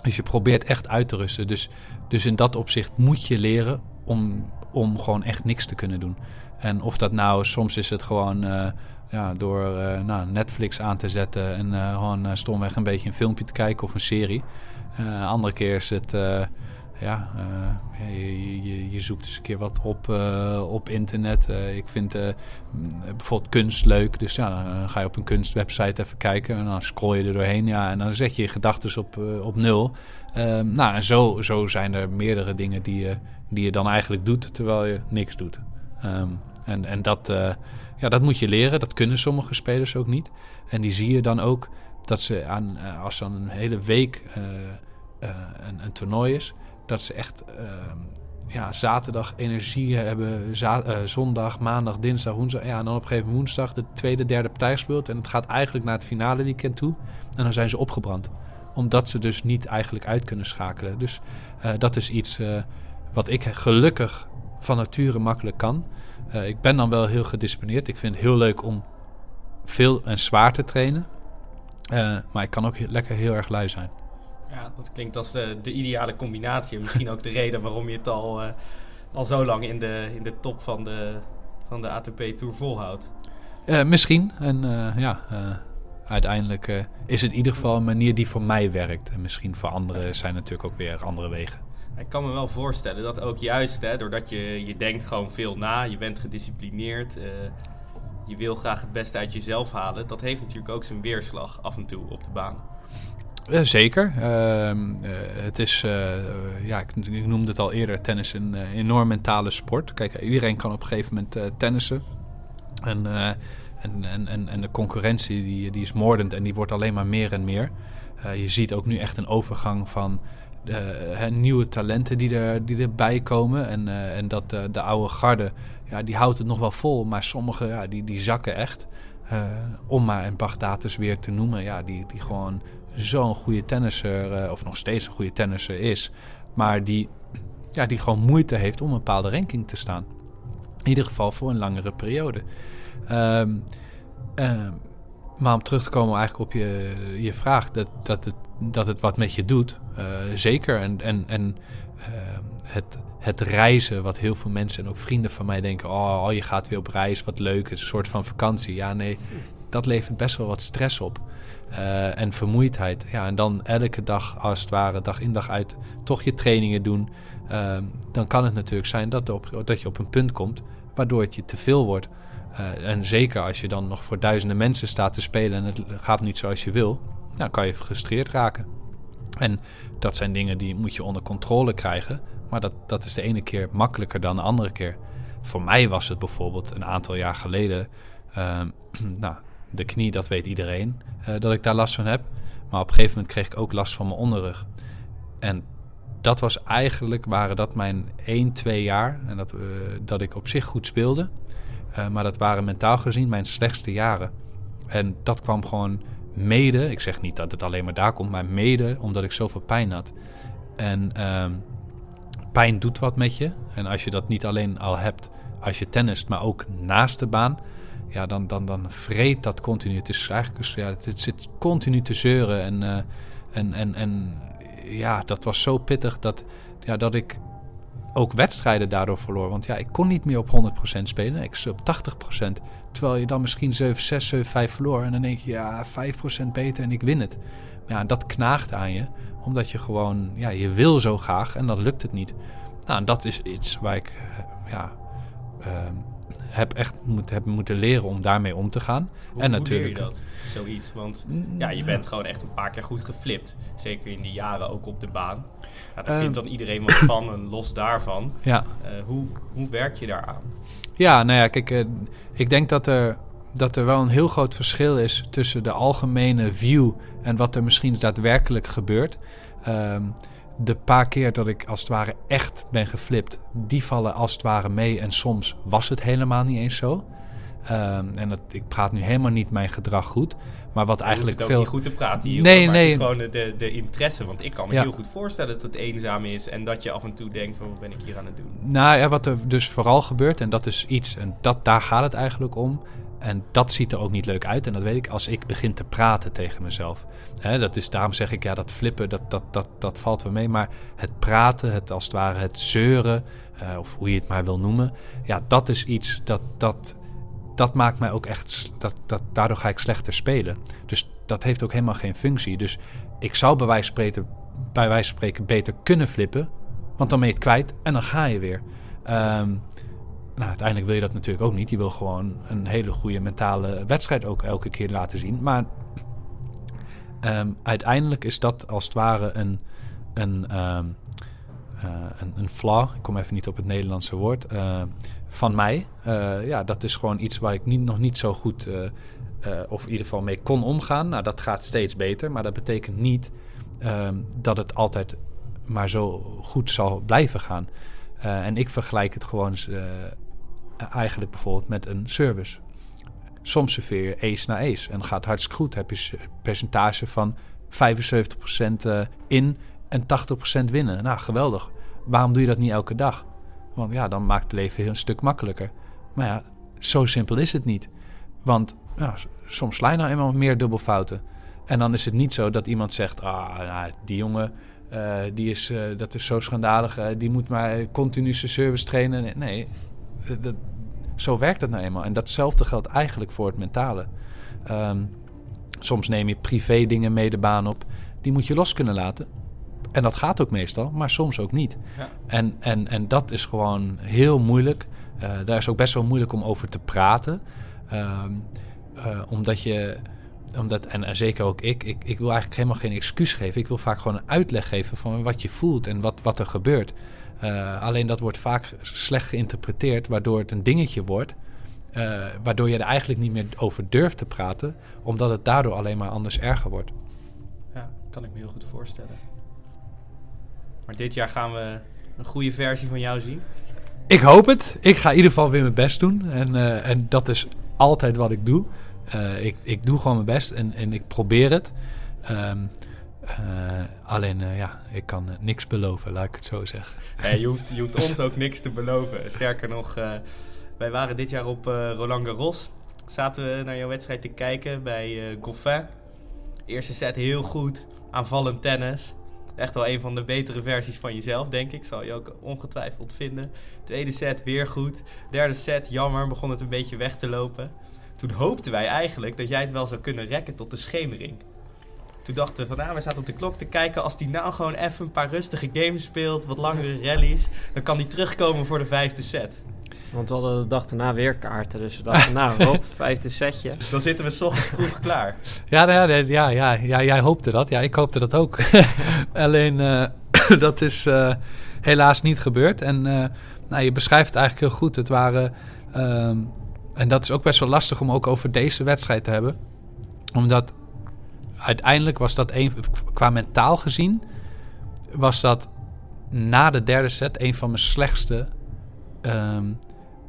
dus je probeert echt uit te rusten. Dus, dus in dat opzicht moet je leren om, om gewoon echt niks te kunnen doen. En of dat nou, soms is het gewoon uh, ja, door uh, nou, Netflix aan te zetten en gewoon stomweg een beetje een filmpje te kijken of een serie. Uh, andere keer is het, uh, ja, uh, je, je, je, zoekt eens een keer wat op op internet. ik vind bijvoorbeeld kunst leuk, dus ja, dan ga je op een kunstwebsite even kijken en dan scroll je er doorheen, ja, en dan zet je je gedachten op, op nul. Ehm, nou, en zo, zo zijn er meerdere dingen die je, die je dan eigenlijk doet, terwijl je niks doet. Um, en, en dat, ja, dat moet je leren, dat kunnen sommige spelers ook niet. En die zie je dan ook dat ze aan, als dan een hele week uh, een, een, toernooi is, dat ze echt ehm, ja, zaterdag energie hebben, zondag, maandag, dinsdag, woensdag. Ja, en dan op een gegeven moment woensdag de tweede, derde partij speelt. En het gaat eigenlijk naar het finale weekend toe. En dan zijn ze opgebrand. Omdat ze dus niet eigenlijk uit kunnen schakelen. Dus dat is iets wat ik gelukkig van nature makkelijk kan. ik ben dan wel heel gedisciplineerd. Ik vind het heel leuk om veel en zwaar te trainen. Maar ik kan ook lekker heel erg lui zijn. Ja, dat klinkt als de, de ideale combinatie. Misschien ook de reden waarom je het al, uh, al zo lang in de, in de top van de, van de ATP Tour volhoudt. Uh, misschien. En ja, uiteindelijk is het in ieder geval een manier die voor mij werkt. En misschien voor anderen zijn natuurlijk ook weer andere wegen. Ik kan me wel voorstellen dat ook juist, hè, doordat je, je denkt gewoon veel na, je bent gedisciplineerd, je wil graag het beste uit jezelf halen. Dat heeft natuurlijk ook zijn weerslag af en toe op de baan. Uh, zeker. Uh, het is, uh, ja, ik, ik, noemde het al eerder, tennis een enorm mentale sport. Kijk, iedereen kan op een gegeven moment tennissen. En, en, en, en de concurrentie die, die is moordend en die wordt alleen maar meer en meer. je ziet ook nu echt een overgang van nieuwe talenten die, er, die erbij komen. En, uh, en dat de oude garde, ja, die houdt het nog wel vol. Maar sommigen, ja, die, die zakken echt. om maar een Bagdatus weer te noemen. Ja, die, die gewoon zo'n goede tennisser, of nog steeds een goede tennisser is. Maar die, ja, die gewoon moeite heeft om een bepaalde ranking te staan. In ieder geval voor een langere periode. Um, maar om terug te komen eigenlijk op je, je vraag, dat, dat, het, dat het wat met je doet, uh, zeker. En, en, en uh, het, het reizen, wat heel veel mensen en ook vrienden van mij denken, oh, oh, je gaat weer op reis, wat leuk, is een soort van vakantie. Ja, nee, dat levert best wel wat stress op. Uh, en vermoeidheid. Ja, en dan elke dag, als het ware, dag in dag uit, toch je trainingen doen. dan kan het natuurlijk zijn dat, op, dat je op een punt komt waardoor het je te veel wordt. En zeker als je dan nog voor duizenden mensen staat te spelen en het gaat niet zoals je wil, dan kan je gefrustreerd raken. En dat zijn dingen die moet je onder controle krijgen, maar dat, dat is de ene keer makkelijker dan de andere keer. Voor mij was het bijvoorbeeld een aantal jaar geleden, uh, *clears throat* nou, de knie, dat weet iedereen, uh, dat ik daar last van heb. Maar op een gegeven moment kreeg ik ook last van mijn onderrug. En dat was eigenlijk, waren dat mijn 1, 2 jaar, en dat, uh, dat ik op zich goed speelde. Uh, maar dat waren mentaal gezien mijn slechtste jaren. En dat kwam gewoon mede, ik zeg niet dat het alleen maar daar komt, maar mede omdat ik zoveel pijn had. En uh, pijn doet wat met je. En als je dat niet alleen al hebt als je tennist, maar ook naast de baan, ja, dan, dan, dan vreet dat continu. Het is eigenlijk, ja, het, zit continu te zeuren. En, uh, en, en, en ja, dat was zo pittig dat, ja, dat ik ook wedstrijden daardoor verloor. Want ja, ik kon niet meer op 100% spelen. Ik op 80%. Terwijl je dan misschien 7-6, 7-5 verloor. En dan denk je, ja, 5% beter en ik win het. Ja, en dat knaagt aan je. Omdat je gewoon, ja, je wil zo graag en dan lukt het niet. Nou, en dat is iets waar ik, eh, ja, uh, heb echt moet, heb moeten leren om daarmee om te gaan. Hoe, en natuurlijk. Je dat? Zoiets. Want mm, ja, je bent gewoon echt een paar keer goed geflipt. Zeker in die jaren ook op de baan. Ja, daar vindt ehm. dan iedereen wat van en los daarvan. Ja. Uh, hoe, hoe werk je daaraan? Ja, nou ja, kijk, uh, ik denk dat er, dat er wel een heel groot verschil is tussen de algemene view en wat er misschien daadwerkelijk gebeurt. Um, de paar keer dat ik als het ware echt ben geflipt, die vallen als het ware mee. En soms was het helemaal niet eens zo. Um, en dat, ik praat nu helemaal niet mijn gedrag goed. Maar wat eigenlijk veel. niet goed te praten hier. Nee, maar nee. Het is gewoon de, de interesse. Want ik kan me heel goed voorstellen dat het eenzaam is. En dat je af en toe denkt: wat ben ik hier aan het doen? Nou ja, wat er dus vooral gebeurt. En dat is iets. En dat, daar gaat het eigenlijk om. En dat ziet er ook niet leuk uit. En dat weet ik als ik begin te praten tegen mezelf. Hè, dat is, daarom zeg ik, ja, dat flippen, dat, dat, dat, dat valt wel mee. Maar het praten, het als het ware het zeuren, uh, of hoe je het maar wil noemen. Ja, dat is iets dat, dat, dat maakt mij ook echt, dat, dat, daardoor ga ik slechter spelen. Dus dat heeft ook helemaal geen functie. Dus ik zou bij wijze spreken, bij wijze van spreken beter kunnen flippen. Want dan ben je het kwijt en dan ga je weer. Um, nou, uiteindelijk wil je dat natuurlijk ook niet. Je wil gewoon een hele goede mentale wedstrijd ook elke keer laten zien. Maar um, uiteindelijk is dat als het ware een, een, um, uh, een, een flaw. Ik kom even niet op het Nederlandse woord. Uh, van mij. Uh, ja, dat is gewoon iets waar ik niet, nog niet zo goed, of in ieder geval mee kon omgaan. Nou, dat gaat steeds beter. Maar dat betekent niet um, dat het altijd maar zo goed zal blijven gaan. en ik vergelijk het gewoon eigenlijk bijvoorbeeld met een service. Soms serveer je ace na ace en gaat hartstikke goed. Heb je een percentage van 75% eh, in en 80% winnen. Nou, geweldig. Waarom doe je dat niet elke dag? Want ja, dan maakt het leven een stuk makkelijker. Maar ja, zo simpel is het niet. Want ja, soms sla je nou eenmaal meer dubbelfouten. En dan is het niet zo dat iemand zegt: Ah, nou, die jongen, uh, die is, uh, dat is zo schandalig, uh, die moet maar continu zijn service trainen. Nee, dat, zo werkt het nou eenmaal. En datzelfde geldt eigenlijk voor het mentale. Um, soms neem je privé dingen mee de baan op. Die moet je los kunnen laten. En dat gaat ook meestal, maar soms ook niet. Ja. En, en, en dat is gewoon heel moeilijk. Uh, daar is ook best wel moeilijk om over te praten. Um, uh, omdat je omdat, en, en, zeker ook ik, ik, ik wil eigenlijk helemaal geen excuus geven. Ik wil vaak gewoon een uitleg geven van wat je voelt en wat, wat er gebeurt. Uh, alleen dat wordt vaak slecht geïnterpreteerd, waardoor het een dingetje wordt. Uh, waardoor je er eigenlijk niet meer over durft te praten, omdat het daardoor alleen maar anders erger wordt. Ja, kan ik me heel goed voorstellen. Maar dit jaar gaan we een goede versie van jou zien. Ik hoop het. Ik ga in ieder geval weer mijn best doen. En, eh, en dat is altijd wat ik doe. Eh, ik, ik doe gewoon mijn best en, en ik probeer het. Ehm, eh, alleen, ja, ik kan niks beloven, laat ik het zo zeggen. Je, hoeft, je hoeft ons *laughs* ook niks te beloven. Sterker nog, wij waren dit jaar op Roland Garros. Zaten we naar jouw wedstrijd te kijken bij Goffin. Eerste set heel goed, aanvallend tennis. Echt wel een van de betere versies van jezelf, denk ik. Zal je ook ongetwijfeld vinden. Tweede set weer goed. Derde set, jammer, begon het een beetje weg te lopen. Toen hoopten wij eigenlijk dat jij het wel zou kunnen rekken tot de schemering. Toen dachten we van, nou, we zaten op de klok te kijken. Als die nou gewoon even een paar rustige games speelt, wat langere rallies, dan kan die terugkomen voor de vijfde set. Want we hadden de dag daarna weer kaarten. Dus we dachten, nou, *laughs* Rob, vijfde setje. Dan zitten we 's ochtends vroeg *laughs* klaar. Ja, nou ja, ja, ja, ja, jij hoopte dat. Ja, ik hoopte dat ook. *laughs* Alleen, eh, *coughs* dat is eh, helaas niet gebeurd. En eh, nou, je beschrijft het eigenlijk heel goed. Het waren... ehm, en dat is ook best wel lastig om ook over deze wedstrijd te hebben. Omdat uiteindelijk was dat een, qua mentaal gezien... was dat na de derde set een van mijn slechtste ehm,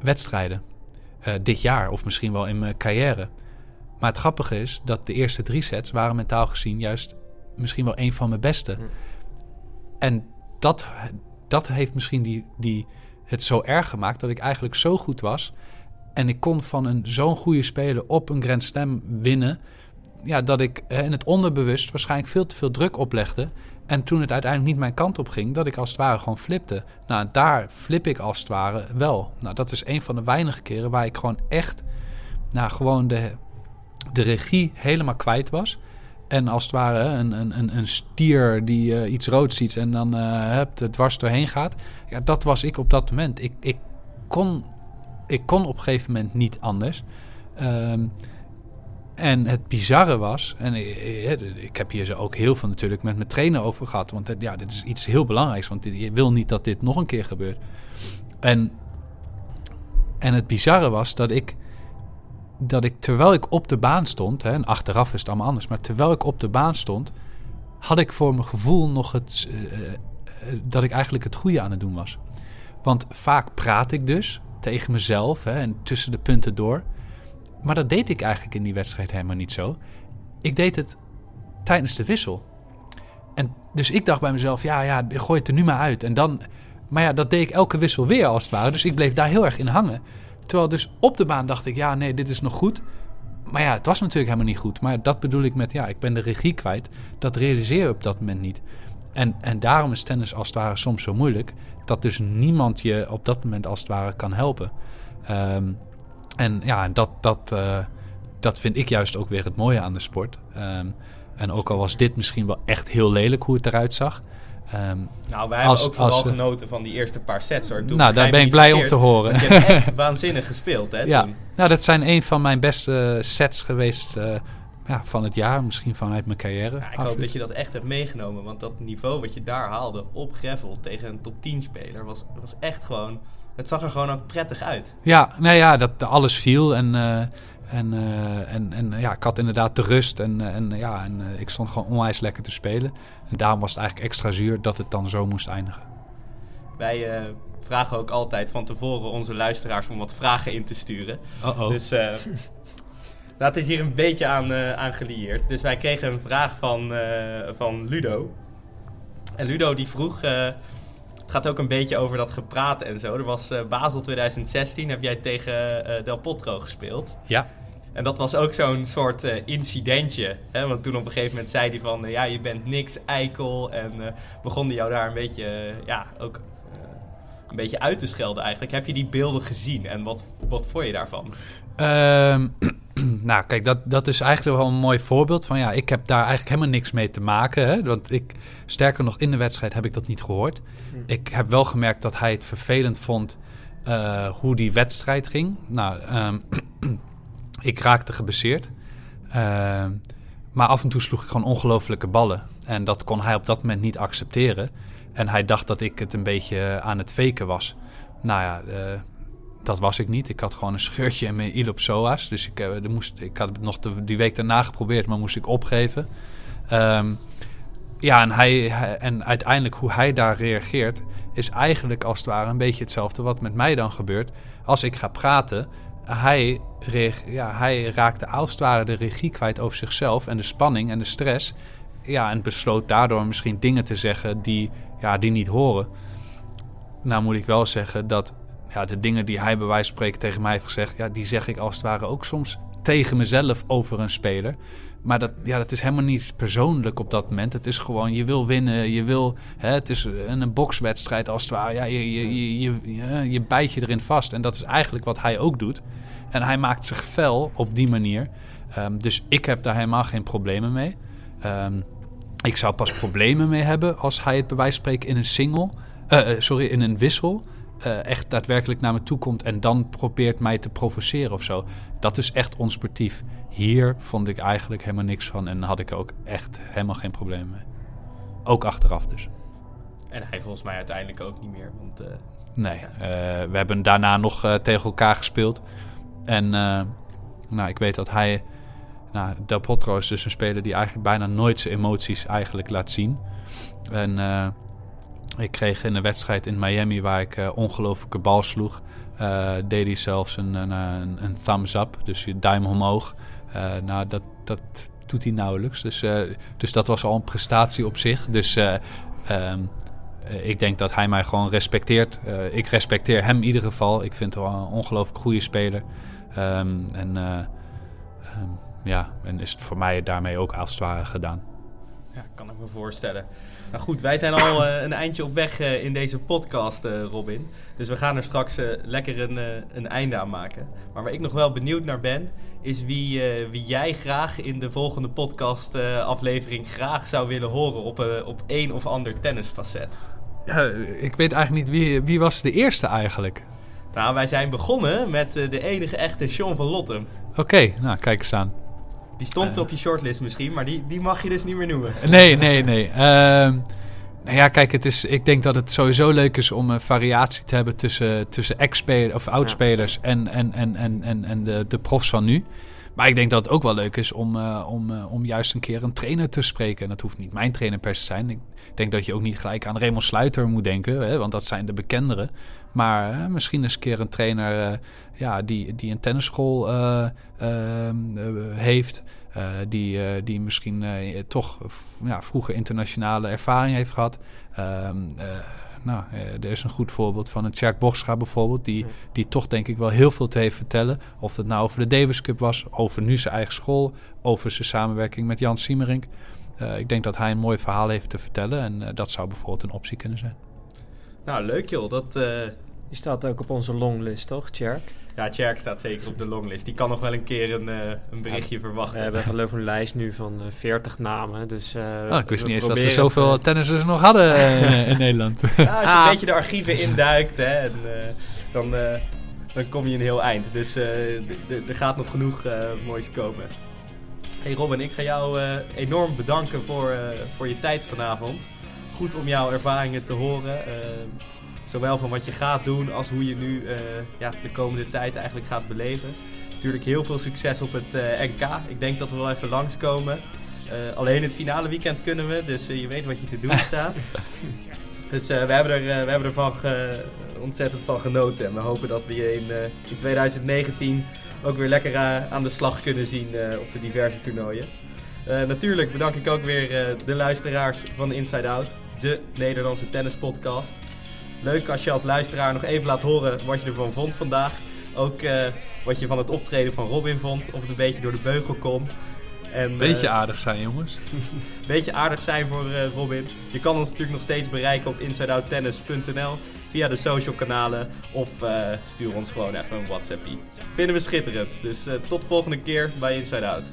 wedstrijden. dit jaar, of misschien wel in mijn carrière. Maar het grappige is dat de eerste drie sets waren mentaal gezien juist misschien wel een van mijn beste. Hm. En dat, dat heeft misschien die, die, het zo erg gemaakt dat ik eigenlijk zo goed was. En ik kon van een zo'n goede speler op een Grand Slam winnen. Ja, dat ik eh, in het onderbewust waarschijnlijk veel te veel druk oplegde. En toen het uiteindelijk niet mijn kant op ging, dat ik als het ware gewoon flipte. Nou, daar flip ik als het ware wel. Nou, dat is een van de weinige keren waar ik gewoon echt, nou, gewoon de, de regie helemaal kwijt was. En als het ware een, een, een, stier die eh, iets roods ziet en dan eh hup, het dwars doorheen gaat. Ja, dat was ik op dat moment. Ik, ik, kon, ik kon op een gegeven moment niet anders. Ehm, en het bizarre was, en ik, ik heb hier zo ook heel veel natuurlijk met mijn trainer over gehad. Want ja, dit is iets heel belangrijks, want je wil niet dat dit nog een keer gebeurt. En, en het bizarre was dat ik, dat ik terwijl ik op de baan stond, hè, en achteraf is het allemaal anders, maar terwijl ik op de baan stond, had ik voor mijn gevoel nog het, eh, eh, dat ik eigenlijk het goede aan het doen was. Want vaak praat ik dus tegen mezelf hè, en tussen de punten door. Maar dat deed ik eigenlijk in die wedstrijd helemaal niet zo. Ik deed het tijdens de wissel. En dus ik dacht bij mezelf, ja, ja, gooi het er nu maar uit. En dan, maar ja, dat deed ik elke wissel weer als het ware. Dus ik bleef daar heel erg in hangen. Terwijl dus op de baan dacht ik, ja, nee, dit is nog goed. Maar ja, het was natuurlijk helemaal niet goed. Maar dat bedoel ik met, ja, ik ben de regie kwijt. Dat realiseer je op dat moment niet. En, en daarom is tennis als het ware soms zo moeilijk. Dat dus niemand je op dat moment als het ware kan helpen. Ehm, en ja, dat, dat, eh, dat vind ik juist ook weer het mooie aan de sport. Ehm, en ook al was dit misschien wel echt heel lelijk hoe het eruit zag. Ehm, Nou, wij Als- hebben ook vooral als, eh, genoten van die eerste paar sets. Hoor. Ik nou, daar ben ik blij om te horen. Je hebt echt *laughs* waanzinnig gespeeld, hè? Ja. toen. Nou, dat zijn een van mijn beste sets geweest eh, ja, van het jaar. Misschien vanuit mijn carrière. Ja, ik hoop dat je dat echt hebt meegenomen. Want dat niveau wat je daar haalde op gravel tegen een top 10 speler was, was echt gewoon... Het zag er gewoon ook prettig uit. Ja, nou ja, dat alles viel. En, eh, en, eh, en, en ja, ik had inderdaad de rust. En, eh, en, ja, en eh, ik stond gewoon onwijs lekker te spelen. En daarom was het eigenlijk extra zuur dat het dan zo moest eindigen. Wij eh, vragen ook altijd van tevoren onze luisteraars om wat vragen in te sturen. Oh-oh. Dus eh, *laughs* dat is hier een beetje aan, eh, aan gelieerd. Dus wij kregen een vraag van, eh, van Ludo. En Ludo die vroeg... eh, het gaat ook een beetje over dat gepraat en zo. Er was eh, Basel 2016, heb jij tegen eh, Del Potro gespeeld. Ja. En dat was ook zo'n soort eh, incidentje. Hè? Want toen op een gegeven moment zei hij van... eh, ja, je bent niks, eikel. En eh begon hij jou daar een beetje... ja, ook eh, een beetje uit te schelden eigenlijk. Heb je die beelden gezien? En wat, wat vond je daarvan? Ehm, *clears throat* nou, kijk, dat, dat is eigenlijk wel een mooi voorbeeld van ja, ik heb daar eigenlijk helemaal niks mee te maken. Hè? Want ik, sterker nog, in de wedstrijd heb ik dat niet gehoord. Hm. Ik heb wel gemerkt dat hij het vervelend vond eh, hoe die wedstrijd ging. Nou, ehm, *clears throat* ik raakte geblesseerd. Ehm, maar af en toe sloeg ik gewoon ongelofelijke ballen. En dat kon hij op dat moment niet accepteren. En hij dacht dat ik het een beetje aan het faken was. Nou ja, eh, dat was ik niet. Ik had gewoon een scheurtje in mijn iliopsoas. Dus ik, eh, moest, ik had het nog de, die week daarna geprobeerd, maar moest ik opgeven. Ehm, ja, en, hij, hij- en uiteindelijk hoe hij daar reageert, is eigenlijk als het ware een beetje hetzelfde wat met mij dan gebeurt. Als ik ga praten, hij, ja, hij raakte als het ware de regie kwijt over zichzelf en de spanning en de stress. Ja, en besloot daardoor misschien dingen te zeggen die, ja, die niet horen. Nou moet ik wel zeggen dat ja, de dingen die hij bij wijze van spreken tegen mij heeft gezegd, ja, die zeg ik als het ware ook soms tegen mezelf over een speler. Maar dat, ja, dat is helemaal niet persoonlijk op dat moment. Het is gewoon, je wil winnen, je wil... Hè, het is een, een bokswedstrijd als het ware. Ja, je, je, je, je, je, bijt je erin vast. En dat is eigenlijk wat hij ook doet. En hij maakt zich fel op die manier. Ehm, dus ik heb daar helemaal geen problemen mee. Ehm, ik zou pas problemen mee hebben als hij het bij wijze van in een single... eh, sorry, in een wissel... eh, echt daadwerkelijk naar me toe komt en dan probeert mij te provoceren of zo. Dat is echt onsportief. Hier vond ik eigenlijk helemaal niks van en had ik ook echt helemaal geen probleem mee. Ook achteraf dus. En hij volgens mij uiteindelijk ook niet meer. Want eh, Nee, eh, we hebben daarna nog tegen elkaar gespeeld. En nou, ik weet dat hij... Nou, Del Potro is dus een speler die eigenlijk bijna nooit zijn emoties eigenlijk laat zien. En ik kreeg in een wedstrijd in Miami waar ik eh, ongelooflijke bal sloeg... eh, deed hij zelfs een, een, een, thumbs up, dus je duim omhoog. Eh, nou, dat, dat doet hij nauwelijks. Dus, dus dat was al een prestatie op zich. Dus eh, ehm, eh, ik denk dat hij mij gewoon respecteert. Ik respecteer hem in ieder geval. Ik vind hem een ongelooflijk goede speler. Ehm, en eh, ehm, ja, en is het voor mij daarmee ook als het ware gedaan. ja, kan ik me voorstellen. Nou goed, wij zijn al eh, een eindje op weg eh, in deze podcast, eh, Robin. Dus we gaan er straks lekker een, een einde aan maken. Maar waar ik nog wel benieuwd naar ben, is wie, wie jij graag in de volgende podcast eh, aflevering graag zou willen horen op, een op één of ander tennisfacet. Ja, ik weet eigenlijk niet wie, wie was de eerste eigenlijk. Nou, wij zijn begonnen met de enige echte Sean van Lottem. Oké, nou kijk eens aan. Die stond Eh. op je shortlist misschien, maar die, die mag je dus niet meer noemen. *laughs* Nee, nee, nee. Ehm, nou ja, kijk, het is, ik denk dat het sowieso leuk is om een variatie te hebben tussen, tussen ex-spelers of oud-spelers en, en, en, en, en, en de, de profs van nu. Maar ik denk dat het ook wel leuk is om, eh, om, eh, om juist een keer een trainer te spreken. En dat hoeft niet mijn trainer per se te zijn. Ik denk dat je ook niet gelijk aan Raymond Sluiter moet denken, hè, want dat zijn de bekenderen. Maar eh, misschien eens een keer een trainer ja, die, die een tennisschool ehm, heeft. die, die misschien toch ja, vroeger internationale ervaring heeft gehad. Nou, eh, er is een goed voorbeeld van een Tjerk Borscha bijvoorbeeld, die, die toch denk ik wel heel veel te heeft vertellen. Of het nou over de Davis Cup was, over nu zijn eigen school, over zijn samenwerking met Jan Siemerink. Eh, ik denk dat hij een mooi verhaal heeft te vertellen en eh, dat zou bijvoorbeeld een optie kunnen zijn. Nou, leuk joh. Dat, Die staat ook op onze longlist, toch, Tjerk? ja, Tjerk staat zeker op de longlist. Die kan nog wel een keer een, eh, een berichtje We verwachten. hebben geloof ik een lijst nu van eh, 40 namen. Dus, eh, Oh, ik wist we niet eens dat we zoveel het, eh, tennissers nog hadden eh, in *laughs* Nederland. Ja, als je Ah. een beetje de archieven induikt, hè, en, eh, dan, eh, dan kom je een heel eind. Dus eh, er gaat nog genoeg eh, moois komen. Hey Robin, ik ga jou eh, enorm bedanken voor, eh, voor je tijd vanavond. Goed om jouw ervaringen te horen. Zowel van wat je gaat doen als hoe je nu eh, ja, de komende tijd eigenlijk gaat beleven. Natuurlijk heel veel succes op het eh, NK. Ik denk dat we wel even langskomen. Eh alleen het finale weekend kunnen we, dus je weet wat je te doen *laughs* staat. Dus we, hebben er, we hebben ervan ge- ontzettend van genoten. En we hopen dat we je in, in 2019 ook weer lekker aan de slag kunnen zien op de diverse toernooien. Natuurlijk bedank ik ook weer de luisteraars van Inside Out, de Nederlandse tennispodcast. Leuk als je als luisteraar nog even laat horen wat je ervan vond vandaag. Ook eh, wat je van het optreden van Robin vond, of het een beetje door de beugel kon. En, Beetje eh, aardig zijn, jongens. *laughs* beetje aardig zijn voor eh, Robin. Je kan ons natuurlijk nog steeds bereiken op insideouttennis.nl via de social kanalen of stuur ons gewoon even een WhatsAppie. Vinden we schitterend. Dus tot volgende keer bij Inside Out.